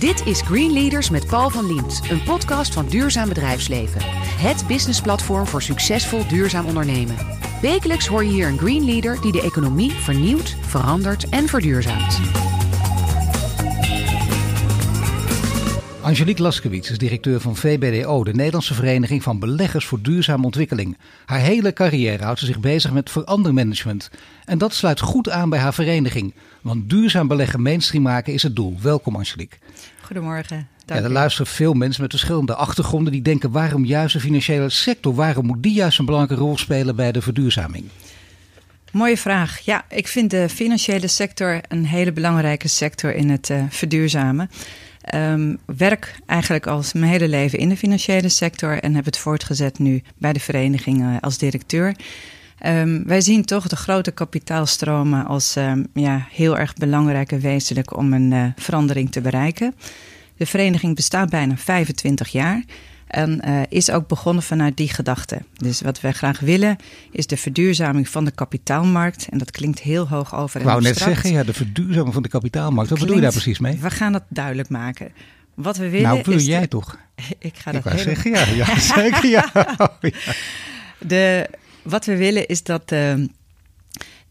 Dit is Green Leaders met Paul van Liemt, een podcast van Duurzaam Bedrijfsleven. Het businessplatform voor succesvol duurzaam ondernemen. Wekelijks hoor je hier een Green Leader die de economie vernieuwt, verandert en verduurzaamt. Angelique Laskewits is directeur van VBDO, de Nederlandse Vereniging van Beleggers voor Duurzame Ontwikkeling. Haar hele carrière houdt ze zich bezig met verandermanagement. En dat sluit goed aan bij haar vereniging. Want duurzaam beleggen mainstream maken is het doel. Welkom Angelique. Goedemorgen. Ja, er luisteren veel mensen met verschillende achtergronden die denken waarom juist de financiële sector, waarom moet die juist een belangrijke rol spelen bij de verduurzaming? Mooie vraag. Ja, ik vind de financiële sector een hele belangrijke sector in het uh, verduurzamen. Um, werk eigenlijk al mijn hele leven in de financiële sector en heb het voortgezet nu bij de vereniging uh, als directeur. Um, wij zien toch de grote kapitaalstromen als um, ja, heel erg belangrijk en wezenlijk om een uh, verandering te bereiken. De vereniging bestaat bijna 25 jaar en uh, is ook begonnen vanuit die gedachte. Dus wat wij graag willen is de verduurzaming van de kapitaalmarkt. En dat klinkt heel hoog over. Ik wou net zeggen, ja, de verduurzaming van de kapitaalmarkt. Wat klinkt, bedoel je daar precies mee? We gaan het duidelijk maken. Wat we willen. Nou, wil is jij de, toch? Ik ga Ik dat wou helemaal- zeggen, ja, ja zeker. Ja. Oh, ja. De, wat we willen is dat uh,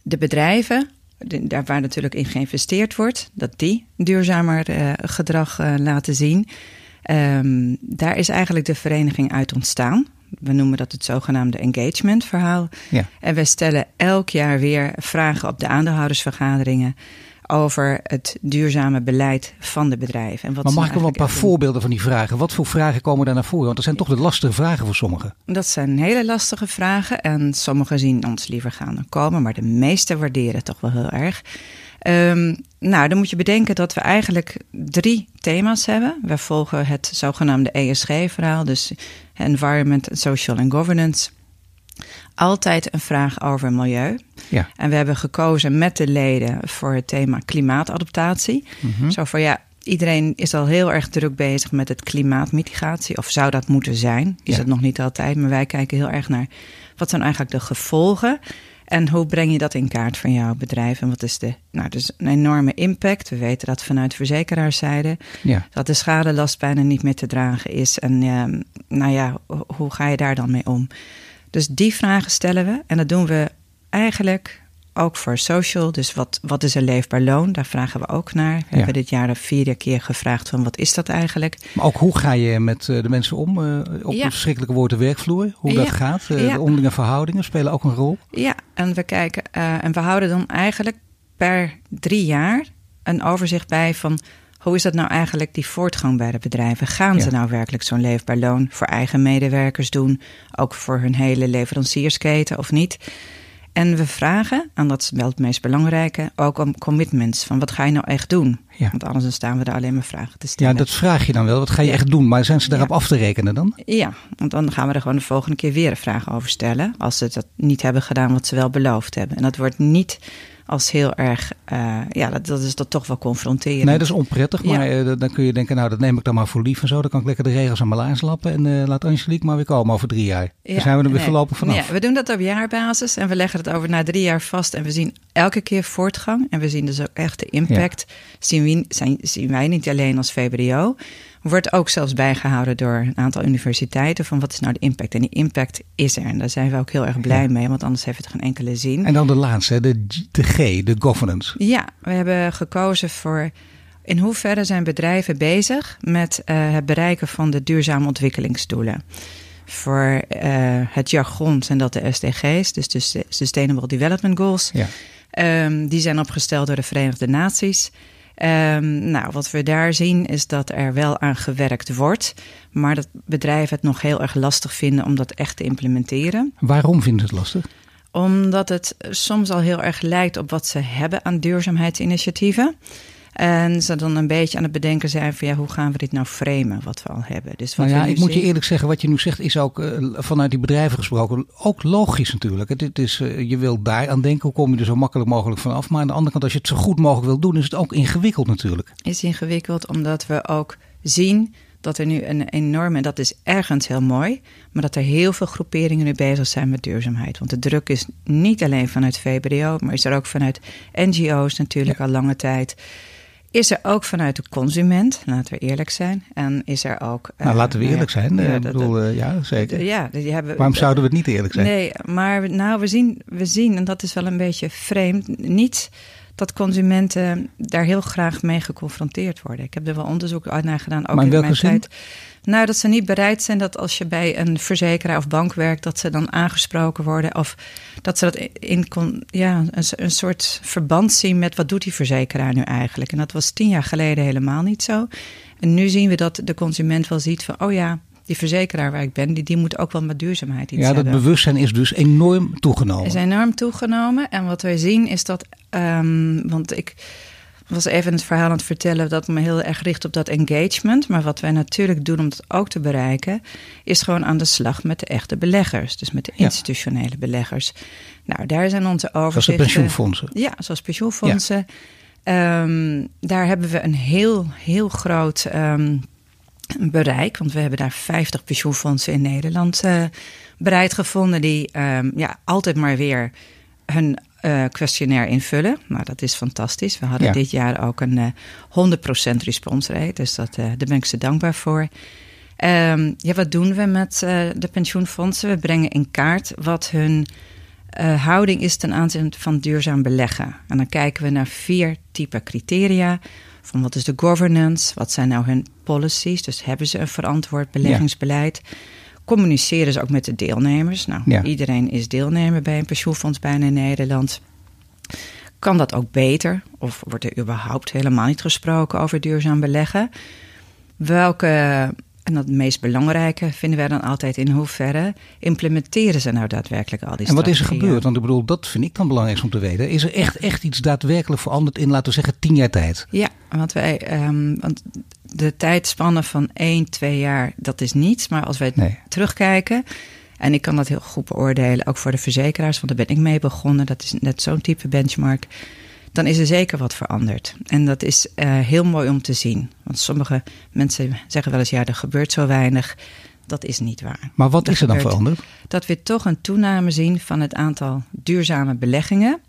de bedrijven, de, daar waar natuurlijk in geïnvesteerd wordt, dat die duurzamer uh, gedrag uh, laten zien. Um, daar is eigenlijk de vereniging uit ontstaan. We noemen dat het zogenaamde engagement verhaal. Ja. En wij stellen elk jaar weer vragen op de aandeelhoudersvergaderingen over het duurzame beleid van de bedrijven. En wat maar mag ik wel een paar echt voorbeelden van die vragen? Wat voor vragen komen daar naar voren? Want dat zijn toch de lastige vragen voor sommigen. Dat zijn hele lastige vragen en sommigen zien ons liever gaan dan komen, maar de meeste waarderen het toch wel heel erg. Um, nou, dan moet je bedenken dat we eigenlijk drie thema's hebben. We volgen het zogenaamde ESG-verhaal, dus Environment, Social and Governance. Altijd een vraag over milieu. Ja. En we hebben gekozen met de leden voor het thema klimaatadaptatie. Mhm. Zo van ja, iedereen is al heel erg druk bezig met het klimaatmitigatie. Of zou dat moeten zijn? Is Ja. het nog niet altijd. Maar wij kijken heel erg naar wat zijn eigenlijk de gevolgen. En hoe breng je dat in kaart van jouw bedrijf? En wat is de. Nou, dus een enorme impact. We weten dat vanuit verzekeraarszijde. Ja. Dat de schadelast bijna niet meer te dragen is. En uh, nou ja, hoe ga je daar dan mee om? Dus die vragen stellen we. En dat doen we eigenlijk ook voor social. Dus wat, wat is een leefbaar loon? Daar vragen we ook naar. We Ja. hebben dit jaar vier keer gevraagd van wat is dat eigenlijk? Maar ook hoe ga je met eh, de mensen om? eh, op Ja. het verschrikkelijke woord de werkvloer. Hoe dat gaat. Ja. De onderlinge verhoudingen spelen ook een rol. Ja, en we kijken uh, en we houden dan eigenlijk per drie jaar een overzicht bij van hoe is dat nou eigenlijk die voortgang bij de bedrijven? Gaan Ja. ze nou werkelijk zo'n leefbaar loon voor eigen medewerkers doen, ook voor hun hele leveranciersketen of niet? En we vragen, en dat is wel het meest belangrijke, ook om commitments. Van wat ga je nou echt doen? Ja. Want anders dan staan we er alleen maar vragen te Ja, stellen. dat vraag je dan wel. Wat ga je Ja. echt doen? Maar zijn ze daarop Ja. af te rekenen dan? Ja, want dan gaan we er gewoon de volgende keer weer een vraag over stellen. Als ze dat niet hebben gedaan wat ze wel beloofd hebben. En dat wordt niet als heel erg, uh, ja, dat, dat is dat toch wel confronterend. Nee, dat is onprettig. Ja. Maar eh, dan kun je denken, nou dat neem ik dan maar voor lief en zo. Dan kan ik lekker de regels aan mijn laars lappen. En eh, laat Angelique maar weer komen over drie jaar. Dan zijn we er weer nee. voorlopig vanaf. Ja, we doen dat op jaarbasis en we leggen het over na drie jaar vast. En we zien elke keer voortgang. En we zien dus ook echt de impact. Zien, we, zijn, zien wij niet alleen als VBDO. Wordt ook zelfs bijgehouden door een aantal universiteiten. Van wat is nou de impact? En die impact is er. En daar zijn we ook heel erg blij Ja. mee. Want anders heeft het geen enkele zin. En dan de laatste, de, G- de G, de governance. Ja, we hebben gekozen voor in hoeverre zijn bedrijven bezig met uh, het bereiken van de duurzame ontwikkelingsdoelen. Voor uh, het jargon zijn dat de SDG's, dus de Sustainable Development Goals. Ja. Um, die zijn opgesteld door de Verenigde Naties. Um, nou, wat we daar zien is dat er wel aan gewerkt wordt, maar dat bedrijven het nog heel erg lastig vinden om dat echt te implementeren. Waarom vinden ze het lastig? Omdat het soms al heel erg lijkt op wat ze hebben aan duurzaamheidsinitiatieven. En ze dan een beetje aan het bedenken zijn van ja, hoe gaan we dit nou framen wat we al hebben. Dus wat nou ja, ik moet je eerlijk zeggen, wat je nu zegt is ook uh, vanuit die bedrijven gesproken ook logisch natuurlijk. Het is, uh, je wil daar aan denken, hoe kom je er zo makkelijk mogelijk vanaf. Maar aan de andere kant, als je het zo goed mogelijk wil doen, is het ook ingewikkeld natuurlijk. is ingewikkeld omdat we ook zien dat er nu een enorme, en dat is ergens heel mooi, maar dat er heel veel groeperingen nu bezig zijn met duurzaamheid. Want de druk is niet alleen vanuit VBDO, maar is er ook vanuit NGO's natuurlijk Ja. al lange tijd. Is er ook vanuit de consument, laten we eerlijk zijn. En is er ook. Nou, laten we eerlijk zijn. Ja, ik bedoel, ja zeker. Ja, die hebben, Waarom zouden we het niet eerlijk zijn? Nee, maar nou, we zien, we zien, en dat is wel een beetje vreemd, niet dat consumenten daar heel graag mee geconfronteerd worden. Ik heb er wel onderzoek naar gedaan, ook maar in, in mijn zin? tijd. Nou, dat ze niet bereid zijn dat als je bij een verzekeraar of bank werkt, dat ze dan aangesproken worden. Of dat ze dat in ja, een, een soort verband zien met wat doet die verzekeraar nu eigenlijk. En dat was tien jaar geleden helemaal niet zo. En nu zien we dat de consument wel ziet van, oh ja, die verzekeraar waar ik ben, die, die moet ook wel met duurzaamheid iets ja, hebben. Ja, dat bewustzijn is dus enorm toegenomen. Is enorm toegenomen. En wat wij zien is dat, um, want ik was even het verhaal aan het vertellen dat me heel erg richt op dat engagement. Maar wat wij natuurlijk doen om dat ook te bereiken, is gewoon aan de slag met de echte beleggers. Dus met de institutionele beleggers. Nou, daar zijn onze overzichten. Zoals de pensioenfondsen. Ja, zoals pensioenfondsen. Ja. Um, daar hebben we een heel, heel groot um, bereik. Want we hebben daar 50 pensioenfondsen in Nederland uh, bereid gevonden. Die um, ja, altijd maar weer hun uh, questionnaire invullen. Nou, dat is fantastisch. We hadden Ja. dit jaar ook een uh, 100% respons rate. Dus dat, daar ben ik ze dankbaar voor. Um, ja, wat doen we met de pensioenfondsen? We brengen in kaart wat hun houding is ten aanzien van duurzaam beleggen. En dan kijken we naar vier typen criteria. Van wat is de governance? Wat zijn nou hun policies? Dus hebben ze een verantwoord beleggingsbeleid? Ja. Communiceren ze ook met de deelnemers? Nou, Ja. iedereen is deelnemer bij een pensioenfonds bijna in Nederland. Kan dat ook beter? Of wordt er überhaupt helemaal niet gesproken over duurzaam beleggen? Welke, en dat meest belangrijke vinden wij dan altijd in hoeverre implementeren ze nou daadwerkelijk al die En wat is er gebeurd? Want ik bedoel, dat vind ik dan belangrijk om te weten. Is er echt, echt iets daadwerkelijk veranderd in, laten we zeggen, tien jaar tijd? Ja, want wij, um, want de tijdspannen van 1, 2 jaar, dat is niets. Maar als wij Nee. terugkijken, en ik kan dat heel goed beoordelen, ook voor de verzekeraars, want daar ben ik mee begonnen. Dat is net zo'n type benchmark. Dan is er zeker wat veranderd. En dat is uh, heel mooi om te zien. Want sommige mensen zeggen wel eens, ja, er gebeurt zo weinig. Dat is niet waar. Maar wat Er is er dan veranderd? Dat we toch een toename zien van het aantal duurzame beleggingen.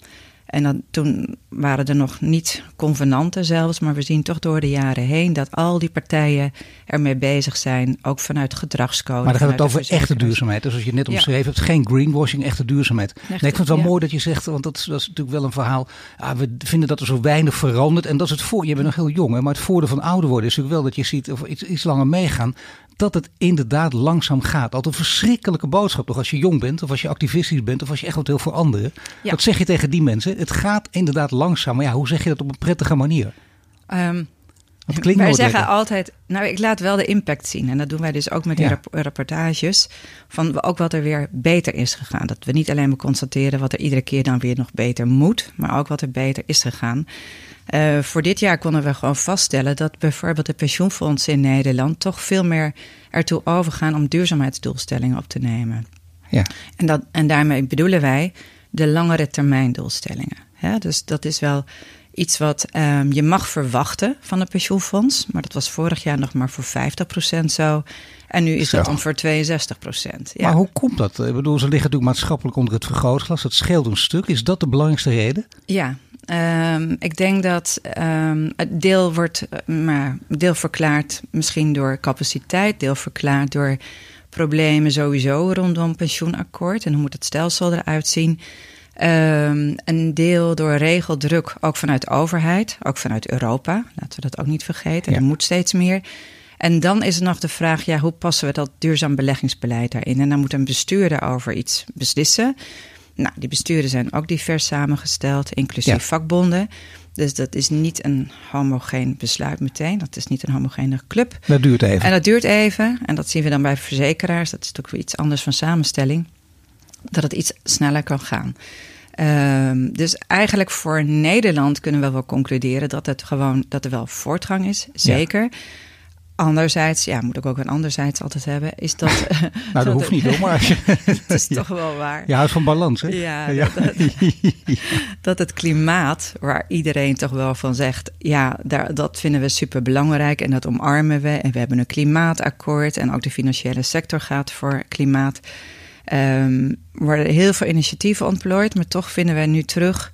En dan, toen waren er nog niet convenanten zelfs, maar we zien toch door de jaren heen dat al die partijen ermee bezig zijn, ook vanuit gedragscode. Maar dan gaat het over echte duurzaamheid. Dus als je net Ja. omschreven hebt, geen greenwashing, echte duurzaamheid. nee, ik vind het wel ja. mooi dat je zegt, want dat, is- dat is natuurlijk wel een verhaal. Ah, we vinden dat er zo weinig verandert. En dat is het voor. Je bent nog heel jong, hè, maar het voordeel van ouder worden is natuurlijk wel dat je ziet, of iets, iets langer meegaan, dat het inderdaad langzaam gaat. Altijd een verschrikkelijke boodschap, toch als je jong bent, of als je activistisch bent, of als je echt wat wil voor anderen. Ja. Wat zeg je tegen die mensen? Het gaat inderdaad langzaam. Maar ja, hoe zeg je dat op een prettige manier? Klinkt wij zeggen lekker. altijd, nou ik laat wel de impact zien. En dat doen wij dus ook met die Ja. rapportages. Van ook wat er weer beter is gegaan. Dat we niet alleen maar constateren wat er iedere keer dan weer nog beter moet. Maar ook wat er beter is gegaan. Eh, voor dit jaar konden we gewoon vaststellen dat bijvoorbeeld de pensioenfondsen in Nederland toch veel meer ertoe overgaan om duurzaamheidsdoelstellingen op te nemen. Ja. En, dat, en daarmee bedoelen wij de langere termijn doelstellingen. Ja, dus dat is wel iets wat um, je mag verwachten van een pensioenfonds. Maar dat was vorig jaar nog maar voor 50% zo. En nu is dat dan voor 62%. Ja. Maar hoe komt dat? Ik bedoel, ze liggen natuurlijk maatschappelijk onder het vergrootglas. Dat scheelt een stuk. Is dat de belangrijkste reden? Ja, um, ik denk dat um, het deel wordt uh, maar deel verklaard misschien door capaciteit, deel verklaard door problemen sowieso rondom pensioenakkoord en hoe moet het stelsel eruit zien. Um, een deel door regeldruk, ook vanuit de overheid, ook vanuit Europa. Laten we dat ook niet vergeten. Ja. Er moet steeds meer. En dan is er nog de vraag, ja, hoe passen we dat duurzaam beleggingsbeleid daarin? En dan moet een bestuur daarover iets beslissen. Nou, die besturen zijn ook divers samengesteld, inclusief Ja. vakbonden. Dus dat is niet een homogeen besluit meteen. Dat is niet een homogene club. Dat duurt even. En dat duurt even. En dat zien we dan bij verzekeraars. Dat is natuurlijk weer iets anders van samenstelling. Dat het iets sneller kan gaan. Um, dus eigenlijk voor Nederland kunnen we wel concluderen dat het gewoon dat er wel voortgang is. Zeker. Anderzijds, ja, moet ik ook een anderzijds altijd hebben, is dat. nou, dat, hoeft niet hoor, maar. het is toch wel waar. Je houdt van balans, hè? Ja, Dat, dat, dat, het klimaat, waar iedereen toch wel van zegt, ja, daar, dat vinden we super belangrijk en dat omarmen we. En we hebben een klimaatakkoord en ook de financiële sector gaat voor klimaat. Um, worden heel veel initiatieven ontplooid, maar toch vinden wij nu terug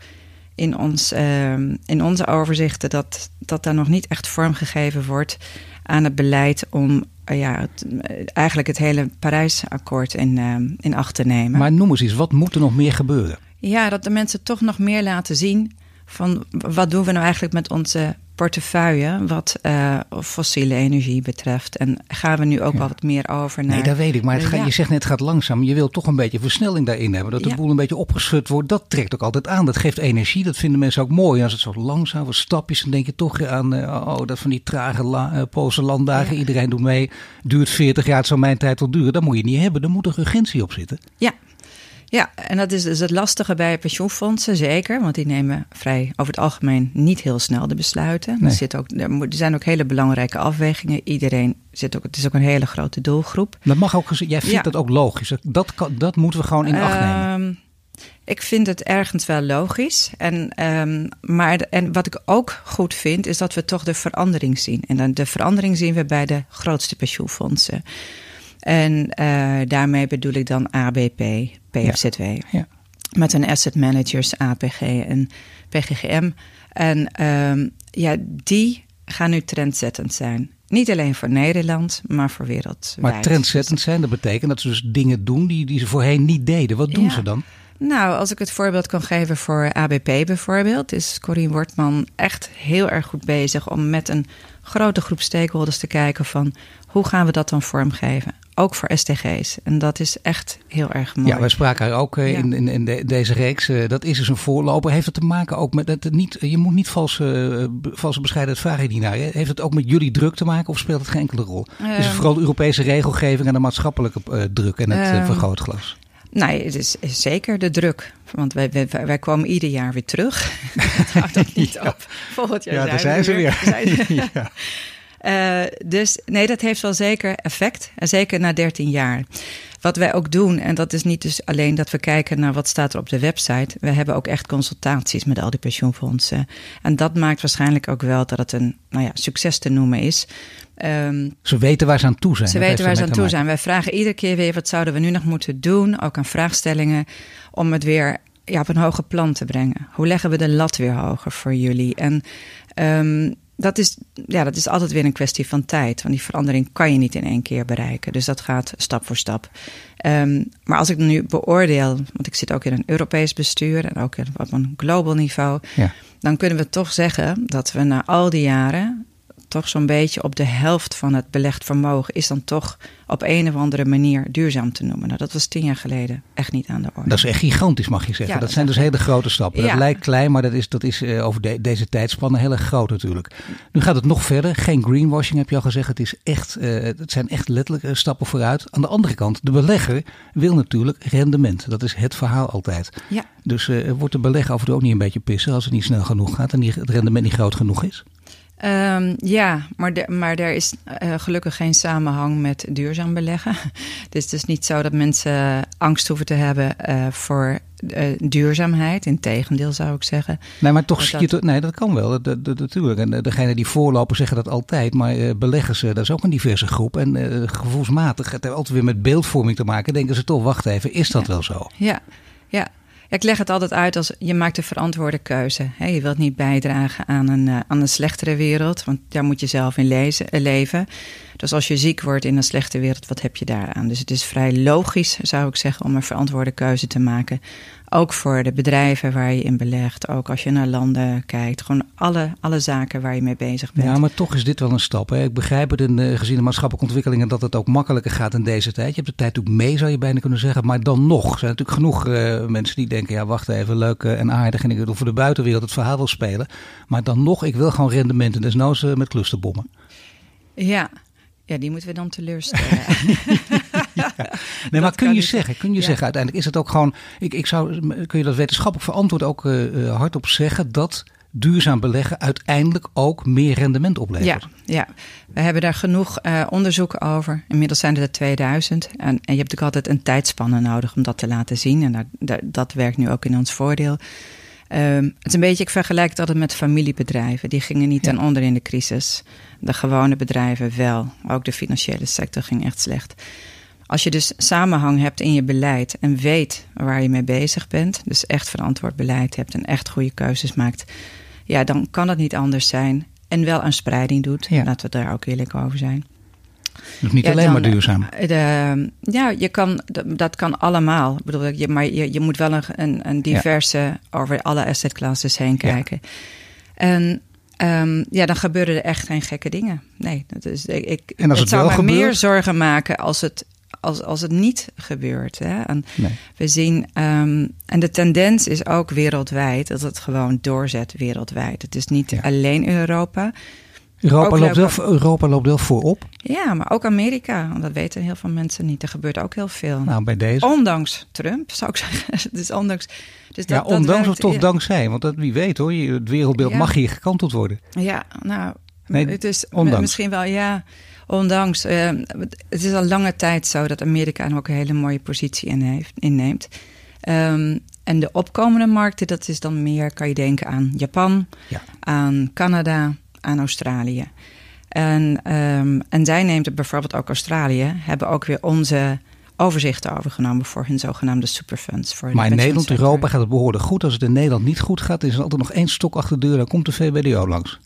in, ons, ehm, in onze overzichten dat, dat daar nog niet echt vormgegeven wordt aan het beleid om uh, ja, het, eigenlijk het hele Parijsakkoord in, ehm, in acht te nemen. Maar noem eens eens, wat moet er nog meer gebeuren? Ja, dat de mensen toch nog meer laten zien van wat doen we nou eigenlijk met onze portefeuille wat uh, fossiele energie betreft. En gaan we nu ook wel wat meer over naar... Nee, dat weet ik. Maar het je zegt net het gaat langzaam. Je wilt toch een beetje versnelling daarin hebben. Dat de boel een beetje opgeschud wordt. Dat trekt ook altijd aan. Dat geeft energie. Dat vinden mensen ook mooi. als het zo langzaam wordt, stapjes, dan denk je toch aan... Uh, oh, dat van die trage la, uh, Poolse landdagen. Iedereen doet mee. Duurt 40 jaar, het zou mijn tijd wel duren. Dat moet je niet hebben. Er moet een urgentie op zitten. Ja, ja, en dat is dus het lastige bij pensioenfondsen, zeker. Want die nemen vrij over het algemeen niet heel snel de besluiten. Er, zit ook, er zijn ook hele belangrijke afwegingen. Iedereen zit ook, het is ook een hele grote doelgroep. Dat mag ook, jij vindt dat ook logisch. Dat, kan, dat moeten we gewoon in acht nemen. Um, ik vind het ergens wel logisch. En, um, maar, en wat ik ook goed vind, is dat we toch de verandering zien. En dan de verandering zien we bij de grootste pensioenfondsen. En uh, daarmee bedoel ik dan ABP, PFZW. Ja. Met een asset managers, APG en PGGM. En um, ja, die gaan nu trendzettend zijn. Niet alleen voor Nederland, maar voor wereldwijd. Maar trendzettend zijn, dat betekent dat ze dus dingen doen die, die ze voorheen niet deden. Wat doen ja. ze dan? Nou, als ik het voorbeeld kan geven voor ABP bijvoorbeeld, is Corine Wortman echt heel erg goed bezig om met een grote groep stakeholders te kijken van hoe gaan we dat dan vormgeven? Ook voor SDG's. En dat is echt heel erg mooi. Ja, wij spraken haar ook ja. in, in, in de, deze reeks. Uh, dat is dus een voorloper. Heeft het te maken ook met. Dat het niet, je moet niet valse, uh, valse bescheidenheid vragen hiernaar. Heeft het ook met jullie druk te maken of speelt het geen enkele rol? is het vooral de Europese regelgeving en de maatschappelijke druk en het vergrootglas? Nee, het is, zeker de druk. Want wij, wij, wij komen ieder jaar weer terug. dat houdt ook niet ja. op. Volgend jaar ja, zijn, zijn ze weer. weer. ja. Uh, dus nee, dat heeft wel zeker effect. En zeker na 13 jaar. Wat wij ook doen, en dat is niet dus alleen dat we kijken naar wat staat er op de website. We hebben ook echt consultaties met al die pensioenfondsen. En dat maakt waarschijnlijk ook wel dat het een nou ja, succes te noemen is. Um, ze weten waar ze aan toe zijn. Ze weten waar ze aan toe zijn. Wij vragen iedere keer weer wat zouden we nu nog moeten doen, ook aan vraagstellingen, om het weer ja, op een hoger plan te brengen. Hoe leggen we de lat weer hoger voor jullie? En um, dat is, ja, dat is altijd weer een kwestie van tijd. Want die verandering kan je niet in één keer bereiken. Dus dat gaat stap voor stap. Um, maar als ik nu beoordeel, want ik zit ook in een Europees bestuur en ook op een global niveau, ja. dan kunnen we toch zeggen dat we na al die jaren toch zo'n beetje op de helft van het belegd vermogen is dan toch op een of andere manier duurzaam te noemen. Nou, dat was tien jaar geleden echt niet aan de orde. Dat is echt gigantisch, mag je zeggen. Ja, dat, dat zijn dus hele grote stappen. Ja. Dat lijkt klein, maar dat is, dat is uh, over de, deze tijdspannen heel erg groot natuurlijk. Nu gaat het nog verder. Geen greenwashing heb je al gezegd. Het, is echt, uh, het zijn echt letterlijk uh, stappen vooruit. Aan de andere kant, de belegger wil natuurlijk rendement. Dat is het verhaal altijd. Ja. Dus wordt de belegger af en toe ook niet een beetje pissen als het niet snel genoeg gaat en die, het rendement niet groot genoeg is? Um, ja, maar, de, maar er is uh, gelukkig geen samenhang met duurzaam beleggen. Dus het is niet zo dat mensen angst hoeven te hebben uh, voor uh, duurzaamheid. Integendeel zou ik zeggen. Nee, maar toch zie je dat... Nee, dat kan wel. Dat, dat, natuurlijk. En degene die voorlopen zeggen dat altijd. Maar beleggers, dat is ook een diverse groep. En gevoelsmatig, het heeft altijd weer met beeldvorming te maken. Denken ze toch, wacht even, is dat ja. wel zo? Ja, ja. Ik leg het altijd uit als je maakt een verantwoorde keuze. Je wilt niet bijdragen aan een, uh, aan een slechtere wereld, want daar moet je zelf in uh, leven. Dus als je ziek wordt in een slechte wereld, wat heb je daaraan? Dus het is vrij logisch, zou ik zeggen, om een verantwoorde keuze te maken. Ook voor de bedrijven waar je in belegt. Ook als je naar landen kijkt. Gewoon alle, alle zaken waar je mee bezig bent. Ja, maar toch is dit wel een stap. Hè? Ik begrijp het in, uh, gezien de maatschappelijke ontwikkelingen dat het ook makkelijker gaat in deze tijd. Je hebt de tijd ook mee, zou je bijna kunnen zeggen. Maar dan nog zijn er natuurlijk genoeg uh, mensen die denken: ja, wacht even, leuk uh, en aardig. En ik wil voor de buitenwereld het verhaal wil spelen. Maar dan nog, ik wil gewoon rendementen. Desnoods met clusterbommen. Ja, ja, die moeten we dan teleurstellen. ja. Nee, maar kun je zeggen, kun je ja. zeggen, uiteindelijk is het ook gewoon, ik, ik zou, kun je dat wetenschappelijk verantwoord ook uh, hardop zeggen dat duurzaam beleggen uiteindelijk ook meer rendement oplevert. Ja, ja. we hebben daar genoeg uh, onderzoek over. Inmiddels zijn er 2000. En, en je hebt natuurlijk altijd een tijdspanne nodig om dat te laten zien. En dat, dat, dat werkt nu ook in ons voordeel. Um, het is een beetje, ik vergelijk het altijd met familiebedrijven. Die gingen niet ja. ten onder in de crisis. De gewone bedrijven wel. Ook de financiële sector ging echt slecht. Als je dus samenhang hebt in je beleid en weet waar je mee bezig bent, dus echt verantwoord beleid hebt en echt goede keuzes maakt, ja, dan kan het niet anders zijn. En wel een spreiding doet. Ja. Laten we daar ook eerlijk over zijn. Dus niet alleen maar duurzaam. Eh, de, ja, je kan, dat kan allemaal. Ik bedoel, je, maar je, je moet wel een, een diverse over alle asset classes heen kijken. En um, ja, dan gebeuren er echt geen gekke dingen. Nee, dat is, ik, en als het, zou me meer zorgen maken als het, als, als het niet gebeurt. Hè? En We zien, um, en de tendens is ook wereldwijd dat het gewoon doorzet wereldwijd. Het is niet alleen Europa. Europa loopt, wel, Europa loopt wel voorop. Ja, maar ook Amerika. Want dat weten heel veel mensen niet. Er gebeurt ook heel veel. Nou, bij deze. Ondanks Trump, zou ik zeggen. dus ondanks. Dus dat, ja, ondanks of toch dankzij. Want dat, wie weet hoor, het wereldbeeld mag hier gekanteld worden. Ja, nou, nee, het is ondanks. misschien wel, ja. Ondanks. Uh, het is al lange tijd zo dat Amerika ook een hele mooie positie in heeft, inneemt. Um, en de opkomende markten, dat is dan meer, kan je denken aan Japan, ja. aan Canada, aan Australië. En, um, en zij neemt bijvoorbeeld ook Australië, hebben ook weer onze overzichten overgenomen voor hun zogenaamde superfunds. Voor maar in Nederland, Europa gaat het behoorlijk goed. Als het in Nederland niet goed gaat, is er altijd nog één stok achter de deur. Dan komt de VBDO langs.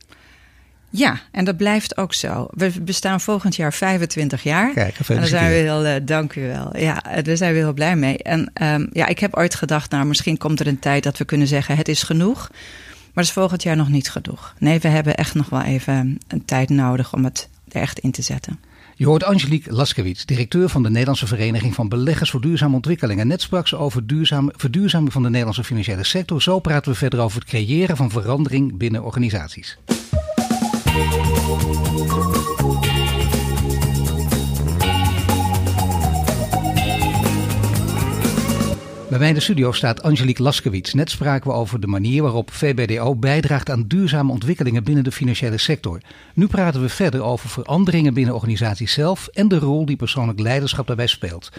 Ja, en dat blijft ook zo. We bestaan volgend jaar 25 jaar. Kijk, en daar zijn we heel, uh, dank u wel. Ja, daar zijn we heel blij mee. En um, ja, ik heb ooit gedacht, nou, misschien komt er een tijd dat we kunnen zeggen: het is genoeg. Maar dat is volgend jaar nog niet genoeg. Nee, we hebben echt nog wel even een tijd nodig om het er echt in te zetten. Je hoort Angelique Laskewitz, directeur van de Nederlandse Vereniging van Beleggers voor Duurzame Ontwikkeling. En net sprak ze over duurzaam, verduurzaming van de Nederlandse financiële sector. Zo praten we verder over het creëren van verandering binnen organisaties. Bij mij in de studio staat Angelique Laskewitz. Net spraken we over de manier waarop VBDO bijdraagt aan duurzame ontwikkelingen binnen de financiële sector. Nu praten we verder over veranderingen binnen organisaties zelf en de rol die persoonlijk leiderschap daarbij speelt.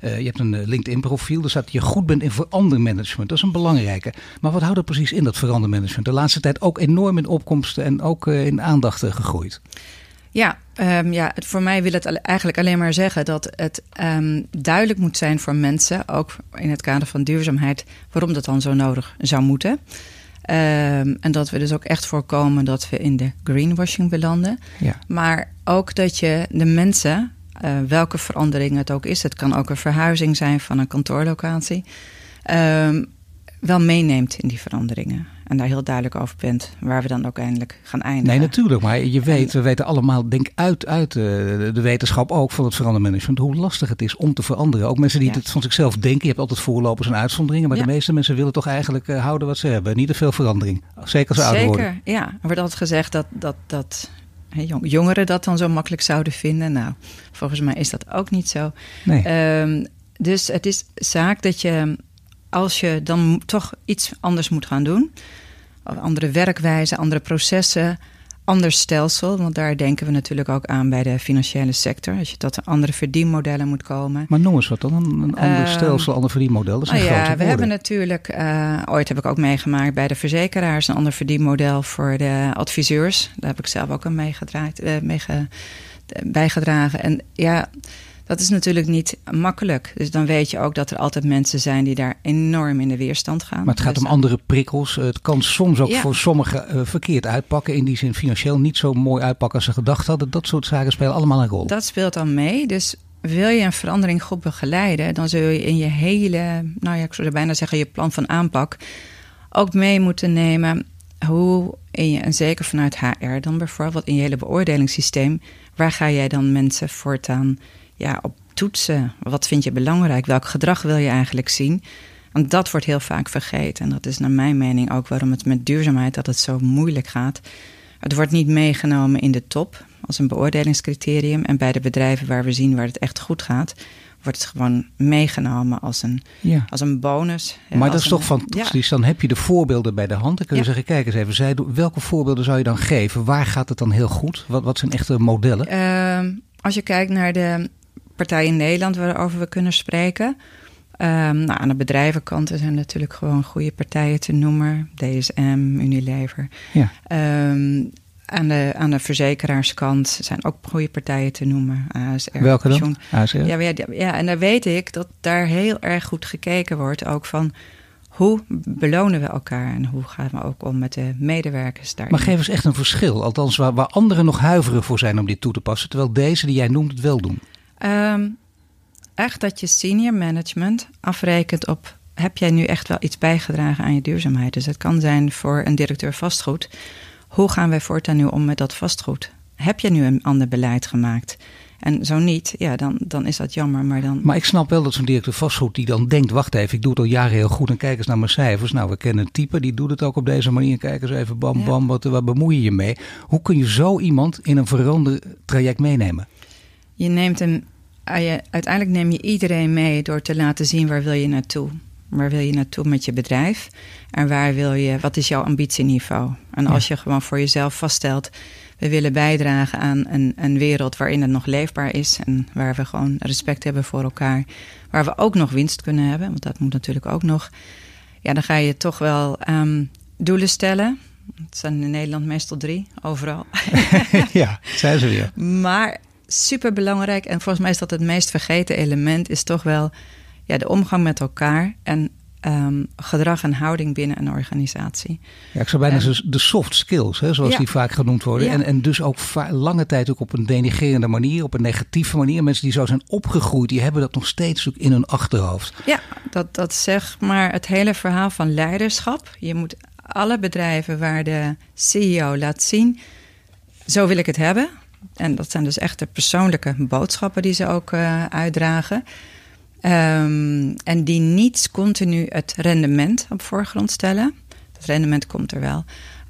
Uh, je hebt een eh, LinkedIn-profiel, daar staat dat je goed bent in verandermanagement. Dat is een belangrijke. Maar wat houdt er precies in, dat verandermanagement? De laatste tijd ook enorm in opkomsten en ook uh, in aandacht gegroeid. Ja, um, ja, voor mij wil het eigenlijk alleen maar zeggen dat het um, duidelijk moet zijn voor mensen, ook in het kader van duurzaamheid, waarom dat dan zo nodig zou moeten. Um, en dat we dus ook echt voorkomen dat we in de greenwashing belanden. Ja. Maar ook dat je de mensen, uh, welke verandering het ook is, het kan ook een verhuizing zijn van een kantoorlocatie, wel meeneemt in die veranderingen. En daar heel duidelijk over bent waar we dan ook eindelijk gaan eindigen. Nee, natuurlijk. Maar je weet, we weten allemaal, denk uit, uit eh, de wetenschap ook van het verandermanagement, hoe lastig het is om te veranderen. Ook mensen die het van zichzelf denken. Je hebt altijd voorlopers en uitzonderingen. Maar de meeste mensen willen toch eigenlijk uh, houden wat ze hebben. Niet te veel verandering. Zeker als ze ouder worden. Zeker, ja. Er wordt altijd gezegd dat, dat, dat jongeren dat dan zo makkelijk zouden vinden. Nou, volgens mij is dat ook niet zo. Nee. Um, dus het is zaak dat je als je dan toch iets anders moet gaan doen, andere werkwijze, andere processen, ander stelsel, want daar denken we natuurlijk ook aan bij de financiële sector, als je tot andere verdienmodellen moet komen. Maar noem eens wat dan, een, een ander uh, stelsel, ander verdienmodel, dat zijn nou ja, we hebben natuurlijk, uh, ooit heb ik ook meegemaakt bij de verzekeraars, een ander verdienmodel voor de adviseurs. Daar heb ik zelf ook aan meegedraaid, uh, meege, bijgedragen. En ja, dat is natuurlijk niet makkelijk. Dus dan weet je ook dat er altijd mensen zijn die daar enorm in de weerstand gaan. Maar het gaat dus om andere prikkels. Het kan soms ook voor sommigen uh, verkeerd uitpakken. In die zin financieel niet zo mooi uitpakken als ze gedacht hadden. Dat soort zaken spelen allemaal een rol. Dat speelt dan mee. Dus wil je een verandering goed begeleiden, dan zul je in je hele, nou ja, ik zou bijna zeggen, je plan van aanpak ook mee moeten nemen hoe in je, en zeker vanuit HR dan bijvoorbeeld, in je hele beoordelingssysteem, waar ga jij dan mensen voortaan ja, op toetsen. Wat vind je belangrijk? Welk gedrag wil je eigenlijk zien? Want dat wordt heel vaak vergeten. En dat is naar mijn mening ook waarom het met duurzaamheid dat het zo moeilijk gaat. Het wordt niet meegenomen in de top als een beoordelingscriterium. En bij de bedrijven waar we zien waar het echt goed gaat, wordt het gewoon meegenomen als een, ja. als een bonus. Maar dat is toch fantastisch. Ja. Dan heb je de voorbeelden bij de hand. Dan kun je ja. zeggen, kijk eens even, zij, welke voorbeelden zou je dan geven? Waar gaat het dan heel goed? Wat, wat zijn echte modellen? Uh, als je kijkt naar de partijen in Nederland waarover we kunnen spreken. Um, nou, aan de bedrijvenkant zijn natuurlijk gewoon goede partijen te noemen. DSM, Unilever. Ja. Um, aan de, aan de verzekeraarskant zijn ook goede partijen te noemen. ASR, Welke dan? ASR? Ja, ja, ja, en daar weet ik dat daar heel erg goed gekeken wordt. Ook van hoe belonen we elkaar en hoe gaan we ook om met de medewerkers daar. Maar geef eens echt een verschil. Althans, waar, waar anderen nog huiveren voor zijn om dit toe te passen. Terwijl deze die jij noemt het wel doen. Um, echt dat je senior management afrekent op heb jij nu echt wel iets bijgedragen aan je duurzaamheid? Dus het kan zijn voor een directeur vastgoed. Hoe gaan wij voortaan nu om met dat vastgoed? Heb je nu een ander beleid gemaakt? En zo niet, ja, dan, dan is dat jammer. Maar, dan... maar ik snap wel dat zo'n directeur vastgoed die dan denkt: wacht even, ik doe het al jaren heel goed en kijk eens naar mijn cijfers. Nou, we kennen een type die doet het ook op deze manier. Kijk eens even, bam, bam, wat, wat bemoei je je mee? Hoe kun je zo iemand in een verander traject meenemen? Je neemt hem, ah, uiteindelijk neem je iedereen mee door te laten zien waar wil je naartoe. Waar wil je naartoe met je bedrijf? En waar wil je, wat is jouw ambitieniveau? En als je gewoon voor jezelf vaststelt, we willen bijdragen aan een, een wereld waarin het nog leefbaar is en waar we gewoon respect hebben voor elkaar, waar we ook nog winst kunnen hebben, want dat moet natuurlijk ook nog. Ja, dan ga je toch wel um, doelen stellen. Het zijn in Nederland meestal drie, overal. ja, zijn ze weer. Maar super belangrijk en volgens mij is dat het meest vergeten element, is toch wel ja, de omgang met elkaar en um, gedrag en houding binnen een organisatie. Ja, ik zou bijna en, de soft skills, hè, zoals die vaak genoemd worden. En, en dus ook lange tijd ook op een denigerende manier, op een negatieve manier. Mensen die zo zijn opgegroeid, die hebben dat nog steeds ook in hun achterhoofd. Ja, dat, dat zeg maar het hele verhaal van leiderschap. Je moet alle bedrijven waar de CEO laat zien, zo wil ik het hebben. En dat zijn dus echt de persoonlijke boodschappen die ze ook uh, uitdragen. Um, en die niet continu het rendement op voorgrond stellen. Het rendement komt er wel.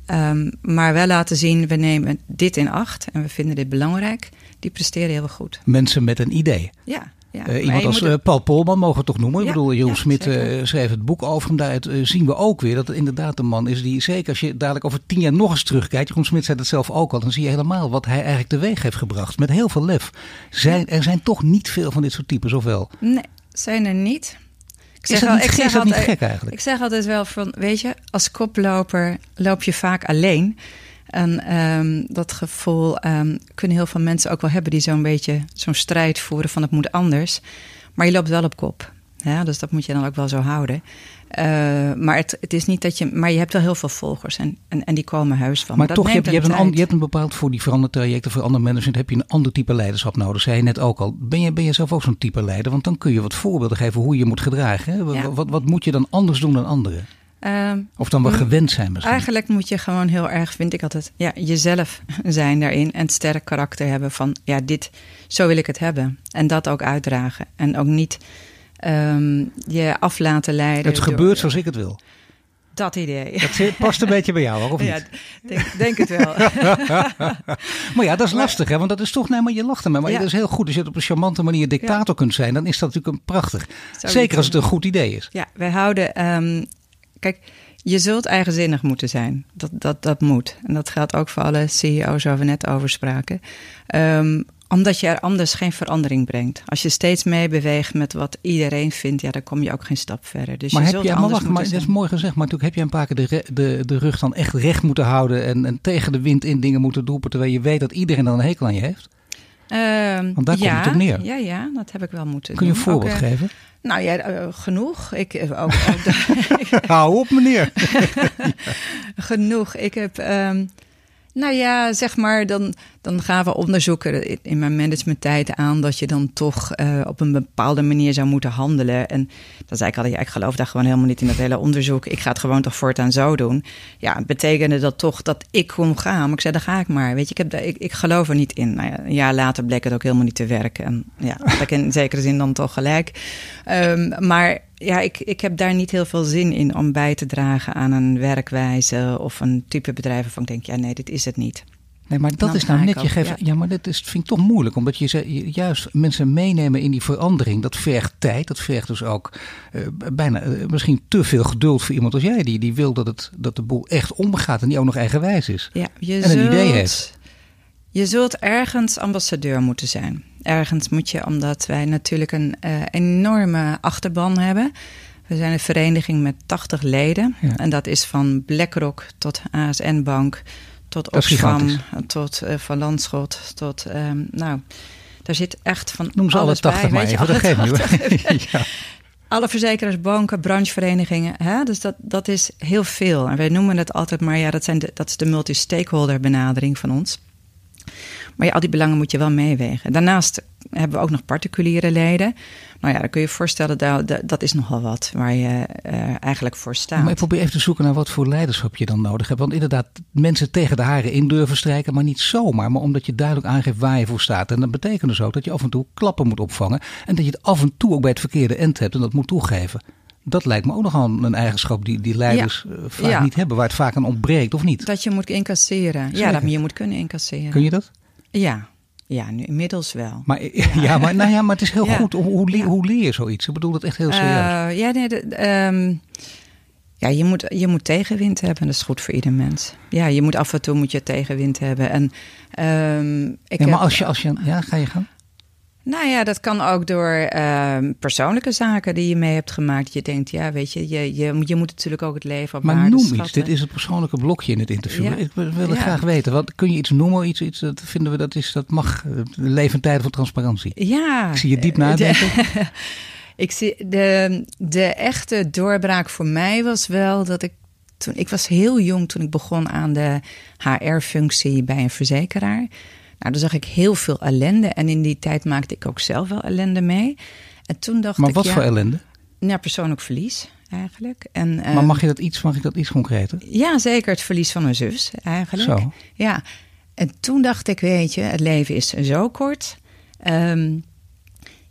Um, maar wel laten zien, we nemen dit in acht en we vinden dit belangrijk. Die presteren heel goed. Mensen met een idee. Ja. Ja, uh, iemand als uh, Paul Polman mogen we toch noemen. Ja, ik bedoel, Jeroen ja, Smit uh, schreef het boek over hem. Daaruit zien we ook weer dat het inderdaad een man is die, zeker als je dadelijk over tien jaar nog eens terugkijkt. Jeroen Smit zei het zelf ook al. Dan zie je helemaal wat hij eigenlijk teweeg heeft gebracht. Met heel veel lef. Zijn, er zijn toch niet veel van dit soort types, of wel? Nee, zijn er niet. Ik zeg, dat, ik zeg is dat altijd, niet gek eigenlijk? Ik zeg altijd wel van, weet je, als koploper loop je vaak alleen. En um, dat gevoel um, kunnen heel veel mensen ook wel hebben die zo'n beetje zo'n strijd voeren van het moet anders. Maar je loopt wel op kop. Ja, dus dat moet je dan ook wel zo houden. Uh, maar het, het, is niet dat je. Maar je hebt wel heel veel volgers en, en, en die komen huis van. Maar, maar toch, je hebt, je, hebt een, je hebt een bepaald voor die verandertrajecten, voor ander management, heb je een ander type leiderschap nodig. Zei je net ook al. Ben je, ben je zelf ook zo'n type leider? Want dan kun je wat voorbeelden geven hoe je moet gedragen. Hè? Ja. Wat, wat moet je dan anders doen dan anderen? Uh, of dan we gewend zijn misschien? Eigenlijk moet je gewoon heel erg, vind ik altijd, ja, jezelf zijn daarin. En het sterk karakter hebben van, ja, dit, zo wil ik het hebben. En dat ook uitdragen. En ook niet um, je af laten leiden. Het gebeurt door, zoals ik het wil. Dat idee. Dat past een beetje bij jou, of niet? Ja, denk, denk het wel. maar ja, dat is lastig, hè? Want dat is toch, nee, maar je lacht ermee. Maar ja. dat is heel goed. Als je het op een charmante manier dictator ja. kunt zijn, dan is dat natuurlijk een prachtig. Zeker als het een goed idee is. Ja, wij houden, um, kijk, je zult eigenzinnig moeten zijn. Dat, dat, dat moet. En dat geldt ook voor alle CEO's waar we net over spraken. Um, omdat je er anders geen verandering brengt. Als je steeds meebeweegt met wat iedereen vindt, ja, dan kom je ook geen stap verder. Dus maar je heb je, maar wacht, maar dat is mooi gezegd, maar natuurlijk heb je een paar keer de, de, de rug dan echt recht moeten houden en, en tegen de wind in dingen moeten roepen, terwijl je weet dat iedereen dan een hekel aan je heeft? Uh, Want daar ja, komt het op neer. Ja, ja, dat heb ik wel moeten Kun je doen. een voorbeeld ook, uh, geven? Nou ja, uh, genoeg. Ik, uh, ook, ook Hou op, meneer. genoeg. Ik heb... Um, nou ja, zeg maar, dan, dan we onderzoeken in mijn managementtijd aan dat je dan toch uh, op een bepaalde manier zou moeten handelen. En dan zei ik altijd, ja, ik geloof daar gewoon helemaal niet in dat hele onderzoek. Ik ga het gewoon toch voortaan zo doen. Ja, betekende dat toch dat ik kon gaan? Maar ik zei, dan ga ik maar. Weet je, ik, heb daar, ik, ik geloof er niet in. Nou ja, een jaar later bleek het ook helemaal niet te werken. En ja, ik in zekere zin dan toch gelijk. Um, maar ja, ik, ik heb daar niet heel veel zin in om bij te dragen aan een werkwijze of een type bedrijf waarvan ik denk, ja, nee, dit is het niet. Nee, maar dat is nou net, je geeft, ja. ja. maar dat is, vind ik toch moeilijk, omdat je juist mensen meenemen in die verandering, dat vergt tijd, dat vergt dus ook uh, bijna uh, misschien te veel geduld voor iemand als jij, die, die wil dat, het, dat de boel echt omgaat en die ook nog eigenwijs is. Ja, je en zult, een idee heeft. Je zult ergens ambassadeur moeten zijn. Ergens moet je, omdat wij natuurlijk een uh, enorme achterban hebben. We zijn een vereniging met 80 leden. Ja. En dat is van BlackRock tot ASN Bank tot Oxfam, tot eh, Van Landschot, tot, ehm, nou, daar zit echt van Noem ze alle alles 80 bij. maar weet je, even, dat alle geeft niet 80. hoor. ja. Alle verzekeraars, banken, brancheverenigingen. Hè? Dus dat, dat is heel veel. En wij noemen het altijd maar, ja, dat, zijn de, dat is de multi-stakeholder benadering van ons. Maar ja, al die belangen moet je wel meewegen. Daarnaast hebben we ook nog particuliere leden. Nou ja, dan kun je je voorstellen, dat, dat- is nogal wat waar je eh, eigenlijk voor staat. Maar ik probeer even te zoeken naar wat voor leiderschap je dan nodig hebt. Want inderdaad, mensen tegen de haren in durven strijken, maar niet zomaar. Maar omdat je duidelijk aangeeft waar je voor staat. En dat betekent dus ook dat je af en toe klappen moet opvangen. En dat je het af en toe ook bij het verkeerde end hebt en dat moet toegeven. Dat lijkt me ook nogal een eigenschap die, die leiders eh, vaak Ja. niet hebben. Waar het vaak aan ontbreekt, of niet? Dat je moet incasseren. Zeker. Ja, dat je moet kunnen incasseren. Kun je dat? Ja. ja, nu inmiddels wel. Maar, ja. maar, nou ja, maar het is heel Ja. goed. Hoe, hoe, leer, hoe leer je zoiets? Ik bedoel dat echt heel serieus. Eh, ja, nee, de- ehm, ja je, moet, je moet tegenwind hebben. Dat is goed voor ieder mens. Ja, je moet af en toe moet je tegenwind hebben. En, ehm, ik ja, maar heb- als je, als je... Ja, ga je gaan? Nou ja, dat kan ook door ehm, persoonlijke zaken die je mee hebt gemaakt. Je denkt, ja, weet je, je, je, moet- je moet natuurlijk ook het leven op Maar noem schatten. iets. Dit is het persoonlijke blokje in het interview. Ja. Ik wil het Ja. graag weten. Wat, kun je iets noemen? Iets, iets dat vinden we dat is dat mag. eh, leven tijden van transparantie. Ja. Ik zie je diep nadenken. de- ik zie, de, de echte doorbraak voor mij was wel dat ik toen ik was heel jong toen ik begon aan de HR-functie bij een verzekeraar. Nou, dan zag ik heel veel ellende en in die tijd maakte ik ook zelf wel ellende mee. En toen dacht Maar ik, wat ja, voor ellende? ja, persoonlijk verlies eigenlijk. En, maar ehm, mag je dat iets, mag ik dat iets concreter? Ja, zeker het verlies van een zus eigenlijk. Zo. Ja, en toen dacht ik, weet je, het leven is zo kort. Ehm,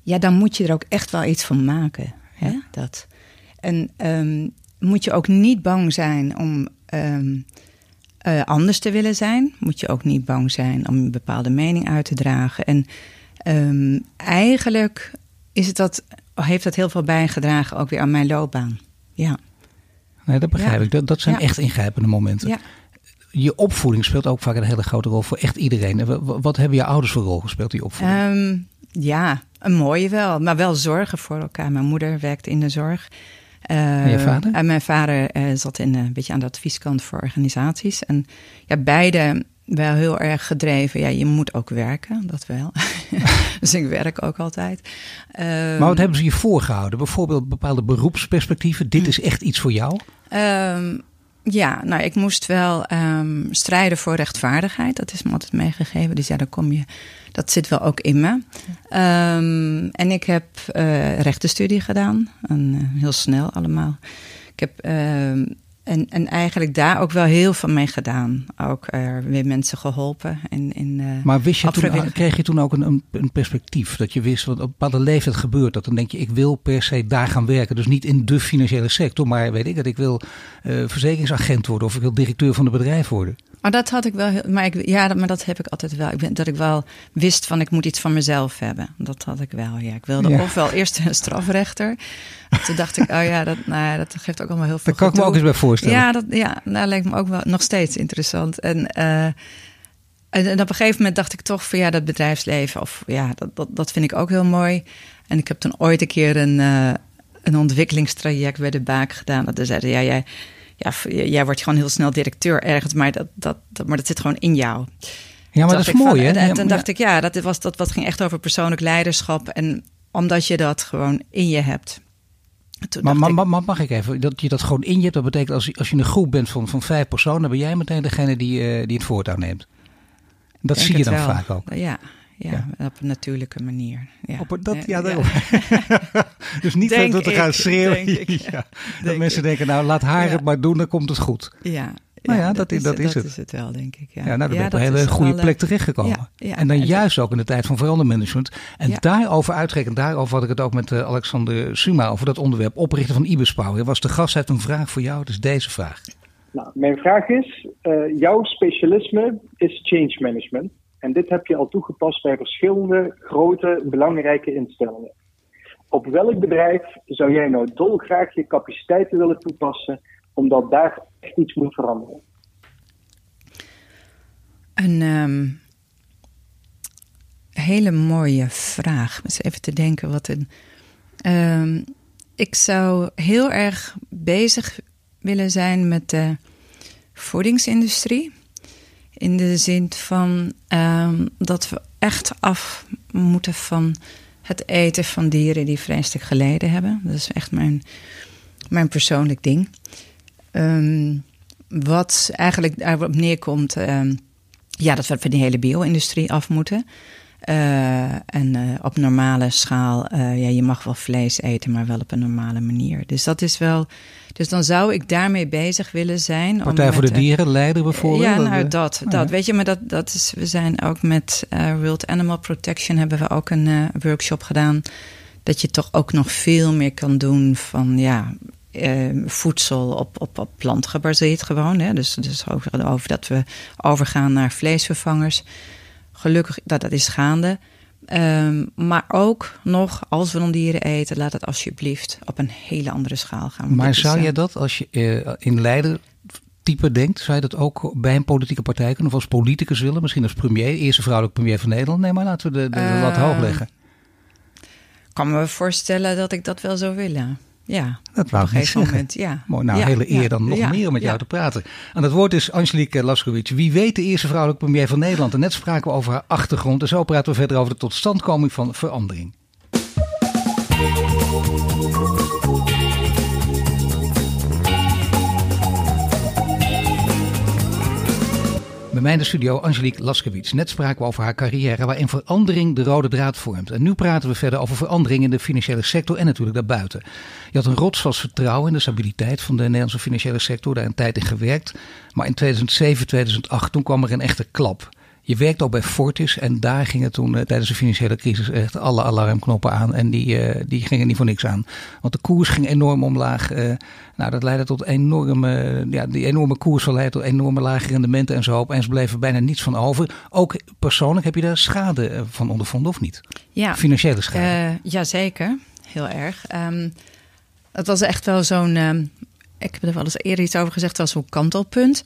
ja, dan moet je er ook echt wel iets van maken. Hè? Dat. En ehm, moet je ook niet bang zijn om eh, anders te willen zijn. Moet je ook niet bang zijn om een bepaalde mening uit te dragen. En ehm, eigenlijk is het dat, heeft dat heel veel bijgedragen ook weer aan mijn loopbaan. Ja. Nee, dat begrijp Ja. ik. Dat, dat zijn Ja. echt ingrijpende momenten. Ja. Je opvoeding speelt ook vaak een hele grote rol voor echt iedereen. En wa- wa- Wat hebben je ouders voor rol gespeeld, die opvoeding? Ehm, ja, een mooie wel. Maar wel zorgen voor elkaar. Mijn moeder werkte in de zorg. Eh, En je vader? En mijn vader eh, zat in, eh, een beetje aan de advieskant voor organisaties. En ja, beide wel heel erg gedreven. Ja, je moet ook werken, dat wel. dus ik werk ook altijd. Ehm, maar wat hebben ze je voorgehouden? Bijvoorbeeld bepaalde beroepsperspectieven. Dit is echt iets voor jou? Ehm, ja, nou, ik moest wel ehm, strijden voor rechtvaardigheid. Dat is me altijd meegegeven. Dus ja, daar kom je. Dat zit wel ook in me. Ehm, en ik heb eh rechtenstudie gedaan. En, eh, heel snel allemaal. Ik heb. ehm, en, en eigenlijk daar ook wel heel veel mee gedaan. Ook eh, weer mensen geholpen. In, in, Maar wist je toen, vrijwillig- kreeg je toen ook een, een, perspectief? Dat je wist, want op een bepaalde leeftijd gebeurt dat. Dan denk je, ik wil per se daar gaan werken. Dus niet in de financiële sector, maar weet ik het. Ik wil verzekeringsagent worden of ik wil directeur van een bedrijf worden. Maar dat had ik wel heel. Maar ik, ja, dat, maar dat heb ik altijd wel. Ik ben, dat ik wel wist van ik moet iets van mezelf hebben. Dat had ik wel. Ja, ik wilde Ja. ofwel eerst een strafrechter. Toen dacht ik, oh ja, dat, nou ja, dat geeft ook allemaal heel veel. Daar kan ik me ook eens bij voorstellen. Ja, dat, ja, dat lijkt me ook wel nog steeds interessant. En, eh, en, en op een gegeven moment dacht ik toch van ja, dat bedrijfsleven, of ja, dat, dat, dat vind ik ook heel mooi. En ik heb toen ooit een keer een, eh, een ontwikkelingstraject bij de Baak gedaan. Dat ze zeiden, ja, jij, ja, jij wordt gewoon heel snel directeur ergens, maar dat, dat, dat, maar dat zit gewoon in jou. Ja, maar dat is mooi, hè? En, Ja, toen dacht ik, ja, dat was dat wat ging echt over persoonlijk leiderschap. En omdat je dat gewoon in je hebt. Maar, maar, mag ik even, dat je dat gewoon in je hebt, dat betekent als, je- als je een groep bent van, van vijf personen, ben jij meteen degene die, eh, die het voortouw neemt. Dat zie je dan wel. vaak ook. Ja, ja, Ja. op een natuurlijke manier. Ja. Op een- dat, Eh, ja, daarom. dus niet Denk dat we gaan schreeuwen. denk ik. Ja. Dat Denk mensen ik. denken, nou laat haar Ja. het maar doen, dan komt het goed. Ja, Nou ja, dat is- dat is het. is het wel, denk ik. Ja, Ja, nou, dan ben je op een hele goede eh, plek terechtgekomen. ja, ja. en dan En juist ook in de tijd van verandermanagement. En Ja. daarover uitrekenen, daarover had ik het ook met eh, Alexander Suma over dat onderwerp. Oprichter van Ibis Power. Hij was de gast, heeft een vraag voor jou. Dus deze vraag. Nou, mijn vraag is, eh, jouw specialisme is change management. En dit heb je al toegepast bij verschillende grote, belangrijke instellingen. Op welk bedrijf zou jij nou dolgraag je capaciteiten willen toepassen, omdat daar echt iets moet veranderen? Een ehm, hele mooie vraag. Eens even te denken wat een. Ehm, ik zou heel erg bezig willen zijn met de voedingsindustrie. In de zin van ehm, dat we echt af moeten van het eten van dieren die vreselijk geleden hebben. Dat is echt mijn, mijn persoonlijk ding. Ehm, wat eigenlijk daarop neerkomt, ehm, ja, dat we van die hele bio-industrie af moeten. Uh, en uh, op normale schaal, uh, ja, je mag wel vlees eten, maar wel op een normale manier. Dus dat is wel. Dus dan zou ik daarmee bezig willen zijn. Partij voor de Dieren, Leiden bijvoorbeeld? Ja, nou, dat. Oh, dat ja. Weet je, maar dat, dat is. We zijn ook met World Animal Protection hebben we ook een workshop gedaan. Dat je toch ook nog veel meer kan doen van ja. voedsel op, op, op plant gebaseerd gewoon. Hè? Dus, dus over, over dat we overgaan naar vleesvervangers. Gelukkig, dat, dat is gaande. Um, maar ook nog, als we dieren eten, laat het alsjeblieft op een hele andere schaal gaan. Maar zou je dat, als je uh, in Leiden type denkt, zou je dat ook bij een politieke partij kunnen? Of als politicus willen, misschien als premier, eerste vrouwelijke premier van Nederland? Nee, maar laten we de, de lat hoog leggen. Ik kan me voorstellen dat ik dat wel zou willen. Ja, dat wou ik niet zeggen. Moment, ja. Mooi, nou, ja, hele eer dan nog meer om met jou te praten. En dat woord is Angelique Laskowicz. Wie weet de eerste vrouwelijke premier van Nederland. En net spraken we over haar achtergrond. En zo praten we verder over de totstandkoming van verandering. Bij mij in de studio Angelique Laskewits. Net spraken we over haar carrière waarin verandering de rode draad vormt. En nu praten we verder over verandering in de financiële sector en natuurlijk daarbuiten. Je had een rotsvast vertrouwen in de stabiliteit van de Nederlandse financiële sector. Daar een tijd in gewerkt. Maar in 2007, 2008 toen kwam er een echte klap. Je werkte ook bij Fortis en daar gingen toen uh, tijdens de financiële crisis echt alle alarmknoppen aan. En die, uh, die gingen niet voor niks aan. Want de koers ging enorm omlaag. Uh, nou, dat leidde tot enorme, ja, die enorme koers leidde tot enorme lage rendementen en zo. En ze bleven bijna niets van over. Ook persoonlijk heb je daar schade van ondervonden of niet? Ja. Financiële schade. Jazeker, heel erg. Um, het was echt wel zo'n, um, ik heb er wel eens eerder iets over gezegd, het was zo'n kantelpunt.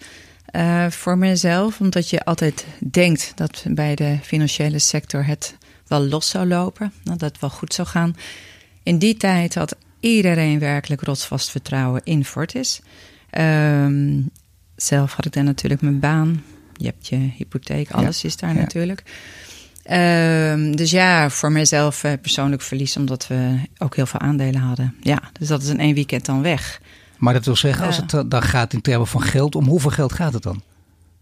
Uh, voor mezelf, omdat je altijd denkt dat bij de financiële sector het wel los zou lopen, dat het wel goed zou gaan. In die tijd had iedereen werkelijk rotsvast vertrouwen in Fortis. Um, zelf had ik daar natuurlijk mijn baan. Je hebt je hypotheek, alles ja, is daar ja. natuurlijk. Um, dus ja, voor mijzelf uh, persoonlijk verlies, omdat we ook heel veel aandelen hadden. Ja, dus dat is in één weekend dan weg. Maar dat wil zeggen, als het dan gaat in termen van geld, om hoeveel geld gaat het dan?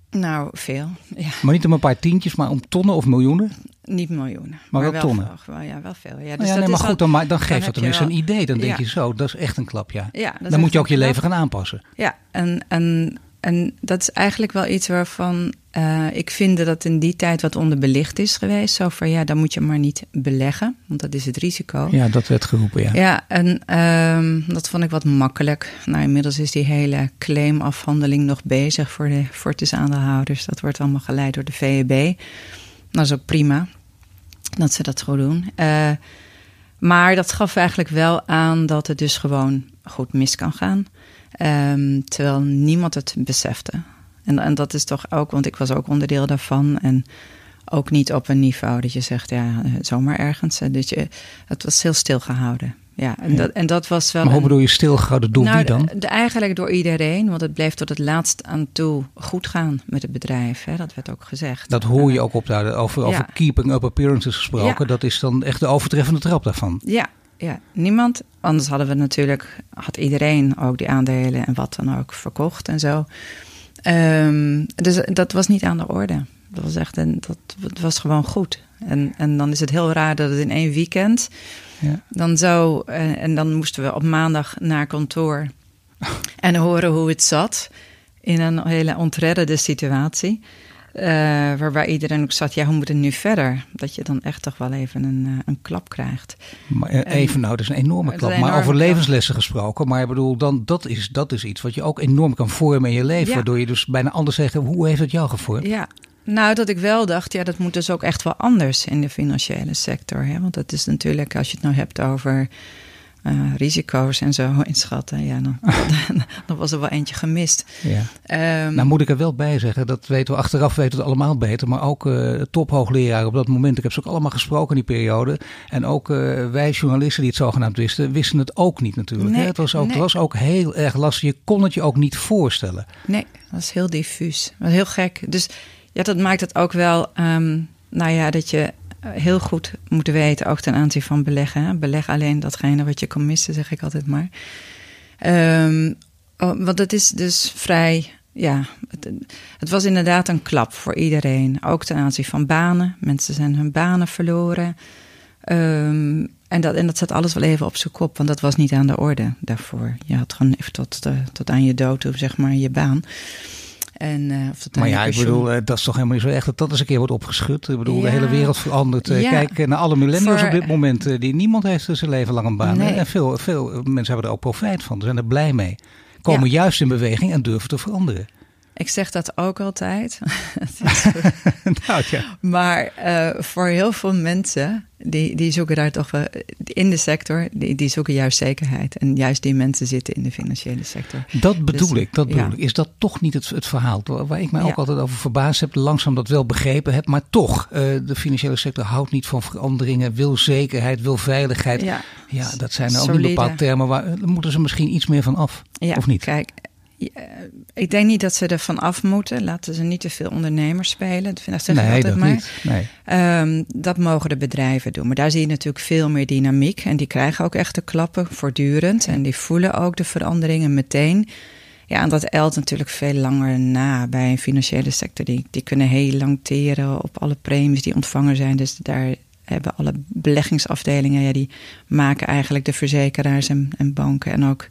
Nou, veel. Ja. Maar niet om een paar tientjes, maar om tonnen of miljoenen? Niet miljoenen. Maar, maar wel, wel, tonnen? Wel, ja, wel veel. Ja, dus nou ja, nee, maar goed, dan, dan, dan geeft dat tenminste een idee. Dan denk ja. je zo, dat is echt een klap, ja. ja dan moet je ook je leven gaan aanpassen. Ja, en, en, en dat is eigenlijk wel iets waarvan uh, ik vind dat in die tijd wat onderbelicht is geweest. Zo van ja, dan moet je maar niet beleggen, want dat is het risico. Ja, dat werd geroepen, ja. Ja, en um, dat vond ik wat makkelijk. Nou, inmiddels is die hele claimafhandeling nog bezig voor de Fortis-aandeelhouders. Dat wordt allemaal geleid door de VEB. Dat is ook prima dat ze dat zo doen. Uh, maar dat gaf eigenlijk wel aan dat het dus gewoon goed mis kan gaan. Um, terwijl niemand het besefte. En, en dat is toch ook, want ik was ook onderdeel daarvan. En ook niet op een niveau dat je zegt, ja, zomaar ergens. Dus je, het was heel stilgehouden. Ja, en, ja. Dat, en dat was wel. Maar hoe bedoel je stilgehouden? Door nou, wie dan? De, de, eigenlijk door iedereen, want het bleef tot het laatst aan toe goed gaan met het bedrijf. Hè? Dat werd ook gezegd. Dat hoor je ook op daar, over, over keeping up appearances gesproken. Ja. Dat is dan echt de overtreffende trap daarvan. Ja, ja, niemand. Anders hadden we natuurlijk, had iedereen ook die aandelen en wat dan ook verkocht en zo. Um, dus dat was niet aan de orde. Dat was echt een, dat, dat was gewoon goed. En, en dan is het heel raar dat het in één weekend. Ja. Dan zo, en, en dan moesten we op maandag naar kantoor en horen hoe het zat. In een hele ontreddende situatie. Uh, waarbij iedereen ook zat, ja, hoe moet het nu verder? Dat je dan echt toch wel even een, uh, een klap krijgt. Maar even en, nou, dat is een enorme klap. Een enorme maar over levenslessen gesproken. Maar ik bedoel, dan, dat, is, dat is iets wat je ook enorm kan vormen in je leven. Ja. Waardoor je dus bijna anders zegt, hoe heeft het jou gevormd? Ja, nou, dat ik wel dacht, ja, dat moet dus ook echt wel anders in de financiële sector. Hè? Want dat is natuurlijk, als je het nou hebt over uh, risico's en zo inschatten, ja, dan, dan was er wel eentje gemist. Ja. Um, nou moet ik er wel bij zeggen, dat weten we achteraf weten we het allemaal beter, maar ook uh, tophoogleraren op dat moment, ik heb ze ook allemaal gesproken in die periode, en ook uh, wij journalisten die het zogenaamd wisten, wisten het ook niet natuurlijk. Nee, hè? Het, was ook, nee. het was ook heel erg lastig, je kon het je ook niet voorstellen. Nee, dat was heel diffuus, dat was heel gek. Dus ja, dat maakt het ook wel, um, nou ja, dat je heel goed moet weten, ook ten aanzien van beleggen. Beleg alleen datgene wat je kan missen, zeg ik altijd maar. Um, oh, want het is dus vrij ja, het, het, was inderdaad een klap voor iedereen. Ook ten aanzien van banen. Mensen zijn hun banen verloren. Um, en, dat, en dat zet alles wel even op zijn kop, want dat was niet aan de orde daarvoor. Je had gewoon even tot, uh, tot aan je dood, zeg maar, je baan. En, uh, of maar ja, ik bedoel, uh, dat is toch helemaal niet zo echt dat dat eens een keer wordt opgeschud. Ik bedoel, ja. de hele wereld verandert. Ja. Kijk naar alle millennials Voor, op dit moment. die, niemand heeft zijn leven lang een baan. Nee. En veel, veel mensen hebben er ook profijt van. Ze zijn er blij mee komen ja. juist in beweging en durven te veranderen. Ik zeg dat ook altijd. nou, ja. Maar uh, voor heel veel mensen, die, die zoeken daar toch wel in de sector, die, die zoeken juist zekerheid. En juist die mensen zitten in de financiële sector. Dat bedoel dus, ik, dat bedoel ja. ik. Is dat toch niet het, het verhaal waar ik mij ook altijd over verbaasd heb, langzaam dat wel begrepen heb, maar toch, uh, de financiële sector houdt niet van veranderingen, wil zekerheid, wil veiligheid. Ja, ja dat zijn ook niet bepaald termen, waar moeten ze misschien iets meer van af, of niet? Kijk, ik denk niet dat ze er van af moeten. Laten ze niet te veel ondernemers spelen. Dat zeg nee, ik altijd dat maar. Niet. Nee. Um, dat mogen de bedrijven doen. Maar daar zie je natuurlijk veel meer dynamiek. En die krijgen ook echt de klappen voortdurend. En die voelen ook de veranderingen meteen. Ja, en dat elt natuurlijk veel langer na bij een financiële sector. Die, die kunnen heel lang teren op alle premies die ontvangen zijn. Dus daar hebben alle beleggingsafdelingen... Ja, die maken eigenlijk de verzekeraars en, en banken en ook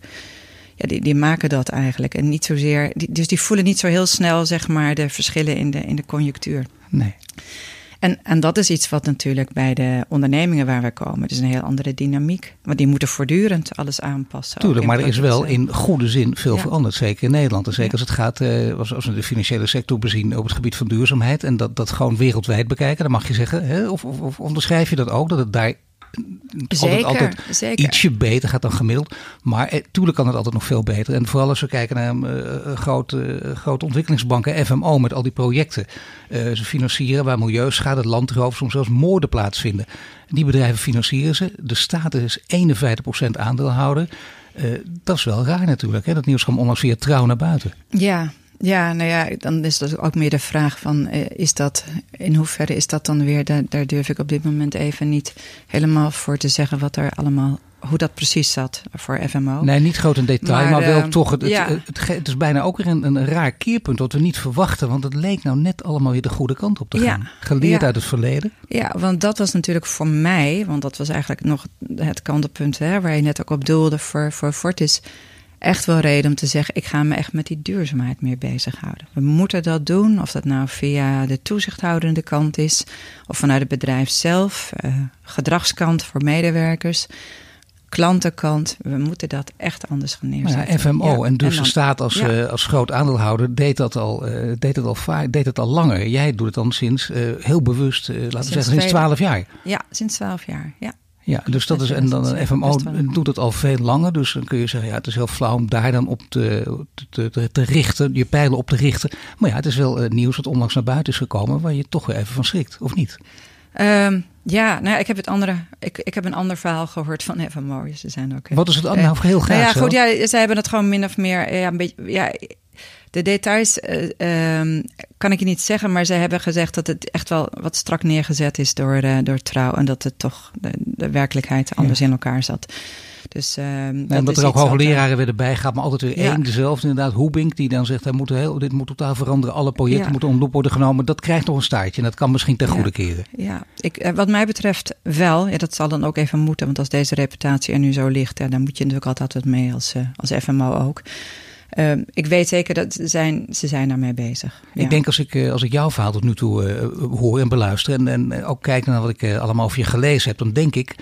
ja, die, die maken dat eigenlijk. En niet zozeer, die, dus die voelen niet zo heel snel, zeg maar, de verschillen in de, in de conjunctuur. Nee. En, en dat is iets wat natuurlijk bij de ondernemingen waar we komen, dus een heel andere dynamiek. Want die moeten voortdurend alles aanpassen. Tuurlijk, maar er is wel in goede zin veel ja. veranderd, zeker in Nederland. En zeker ja. als het gaat, uh, als, als we de financiële sector bezien op het gebied van duurzaamheid. En dat, dat gewoon wereldwijd bekijken, dan mag je zeggen, hè, of, of, of onderschrijf je dat ook, dat het daar Zeker, altijd, zeker. ietsje beter gaat dan gemiddeld. Maar eh, tuurlijk kan het altijd nog veel beter. En vooral als we kijken naar uh, grote, uh, grote ontwikkelingsbanken, FMO, met al die projecten. Uh, ze financieren waar milieuschade, landroof, soms zelfs moorden plaatsvinden. Die bedrijven financieren ze. De staat is 51% aandeelhouder. dat is wel raar natuurlijk. Hè? Dat nieuws kwam onlangs via trouw naar buiten. Ja, ja, nou ja, dan is dat ook meer de vraag van, is dat, in hoeverre is dat dan weer, daar, daar durf ik op dit moment even niet helemaal voor te zeggen wat er allemaal hoe dat precies zat voor FMO. Nee, niet groot in detail, maar, maar wel uh, toch. Het, ja. het, het, het, is bijna ook weer een, een raar keerpunt wat we niet verwachten. Want het leek nou net allemaal weer de goede kant op te gaan. Ja. Geleerd ja. uit het verleden. Ja, want dat was natuurlijk voor mij, want dat was eigenlijk nog het kantelpunt hè, waar je net ook op doelde voor, voor Fortis echt wel reden om te zeggen: ik ga me echt met die duurzaamheid meer bezighouden. We moeten dat doen, of dat nou via de toezichthoudende kant is, of vanuit het bedrijf zelf, uh, gedragskant voor medewerkers. Klantenkant, we moeten dat echt anders gaan neerzetten. Ja, FMO, ja, en dus en dan, de staat als, ja. uh, als groot aandeelhouder deed dat, al, uh, deed, het al vaak, deed het al langer. Jij doet het dan sinds heel bewust, laten we zeggen, sinds twaalf jaar. Ja, sinds twaalf jaar, ja. Ja, dus dat is, en dan een FMO doet het al veel langer. Dus dan kun je zeggen, ja, het is heel flauw om daar dan op te, te, te, te richten, je pijlen op te richten. Maar ja, het is wel uh, nieuws wat onlangs naar buiten is gekomen, waar je toch weer even van schrikt, of niet? Um, ja, nou ja, ik heb het andere. Ik, ik heb een ander verhaal gehoord van FMO. Ze zijn ook. Wat is het nou heel graag? Nou ja, zo? goed. Ja, zij hebben het gewoon min of meer. Ja, een beetje. Ja, de details uh, um, kan ik je niet zeggen, maar ze hebben gezegd dat het echt wel wat strak neergezet is door, uh, door trouw. En dat het toch de, de werkelijkheid anders ja. in elkaar zat. Dus, uh, nee, dat omdat er ook hoogleraren werden bijgehaald, maar altijd weer ja. één dezelfde. Inderdaad, Hoebink, die dan zegt: hij moet heel, dit moet totaal veranderen. Alle projecten ja. moeten loep worden genomen. Dat krijgt nog een staartje en dat kan misschien ten goede keren. Ja, ik, uh, wat mij betreft wel. Ja, dat zal dan ook even moeten, want als deze reputatie er nu zo ligt, ja, dan moet je natuurlijk altijd wat mee als, uh, als FMO ook. Uh, ik weet zeker dat ze zijn, ze zijn daarmee bezig. Ja. Ik denk als ik, als ik jouw verhaal tot nu toe uh, hoor en beluister... en, en ook kijk naar wat ik uh, allemaal over je gelezen heb... dan denk ik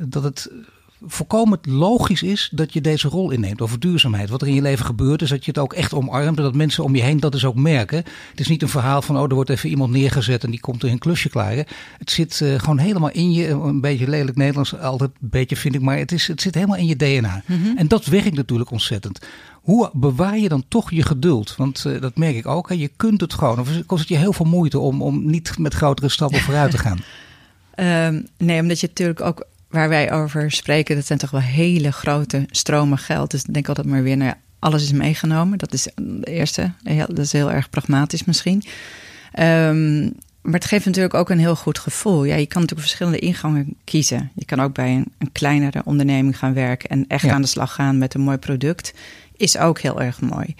dat het volkomen logisch is dat je deze rol inneemt over duurzaamheid. Wat er in je leven gebeurt is dat je het ook echt omarmt... en dat mensen om je heen dat dus ook merken. Het is niet een verhaal van, oh, er wordt even iemand neergezet... en die komt er een klusje klaar. Het zit gewoon helemaal in je, een beetje lelijk Nederlands... altijd een beetje vind ik, maar het, is, het zit helemaal in je DNA. Mm -hmm. En dat werkt natuurlijk ontzettend. Hoe bewaar je dan toch je geduld? Want uh, dat merk ik ook. Hè? Je kunt het gewoon. Of kost het je heel veel moeite om, om niet met grotere stappen vooruit te gaan? Um, nee, omdat je natuurlijk ook waar wij over spreken, dat zijn toch wel hele grote stromen geld. Dus ik denk altijd maar weer, nou ja, alles is meegenomen. Dat is de eerste. Dat is heel erg pragmatisch misschien. Ehm, maar het geeft natuurlijk ook een heel goed gevoel. Ja, je kan natuurlijk verschillende ingangen kiezen. Je kan ook bij een, een kleinere onderneming gaan werken en echt aan de slag gaan met een mooi product. Is ook heel erg mooi.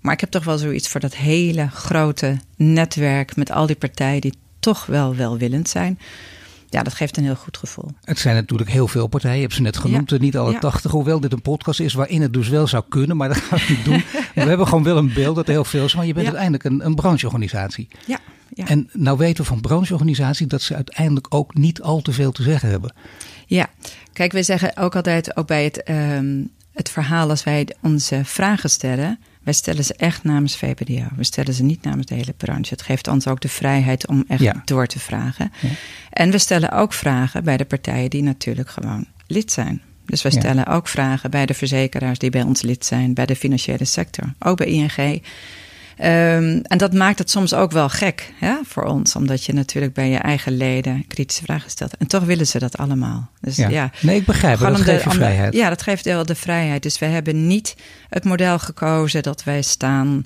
Maar ik heb toch wel zoiets voor dat hele grote netwerk met al die partijen die toch wel welwillend zijn ja, dat geeft een heel goed gevoel. Het zijn natuurlijk heel veel partijen. Je hebt ze net genoemd. Niet alle tachtig. Hoewel dit een podcast is waarin het dus wel zou kunnen. Maar dat gaan we niet doen. we hebben gewoon wel een beeld dat er heel veel is. Maar je bent uiteindelijk een, een brancheorganisatie. Ja. Ja. En nou weten we van brancheorganisatie dat ze uiteindelijk ook niet al te veel te zeggen hebben. Ja, kijk, we zeggen ook altijd, ook bij het, um, het verhaal als wij onze vragen stellen, wij stellen ze echt namens VPDO. We stellen ze niet namens de hele branche. Het geeft ons ook de vrijheid om echt door te vragen. Ja. En we stellen ook vragen bij de partijen die natuurlijk gewoon lid zijn. Dus we stellen ook vragen bij de verzekeraars die bij ons lid zijn, bij de financiële sector, ook bij ING. Um, en dat maakt het soms ook wel gek ja, voor ons, omdat je natuurlijk bij je eigen leden kritische vragen stelt. En toch willen ze dat allemaal. Dus, ja. ja nee, ik begrijp het. Dat geeft je vrijheid. Ja, dat geeft wel de vrijheid. Dus we hebben niet het model gekozen dat wij staan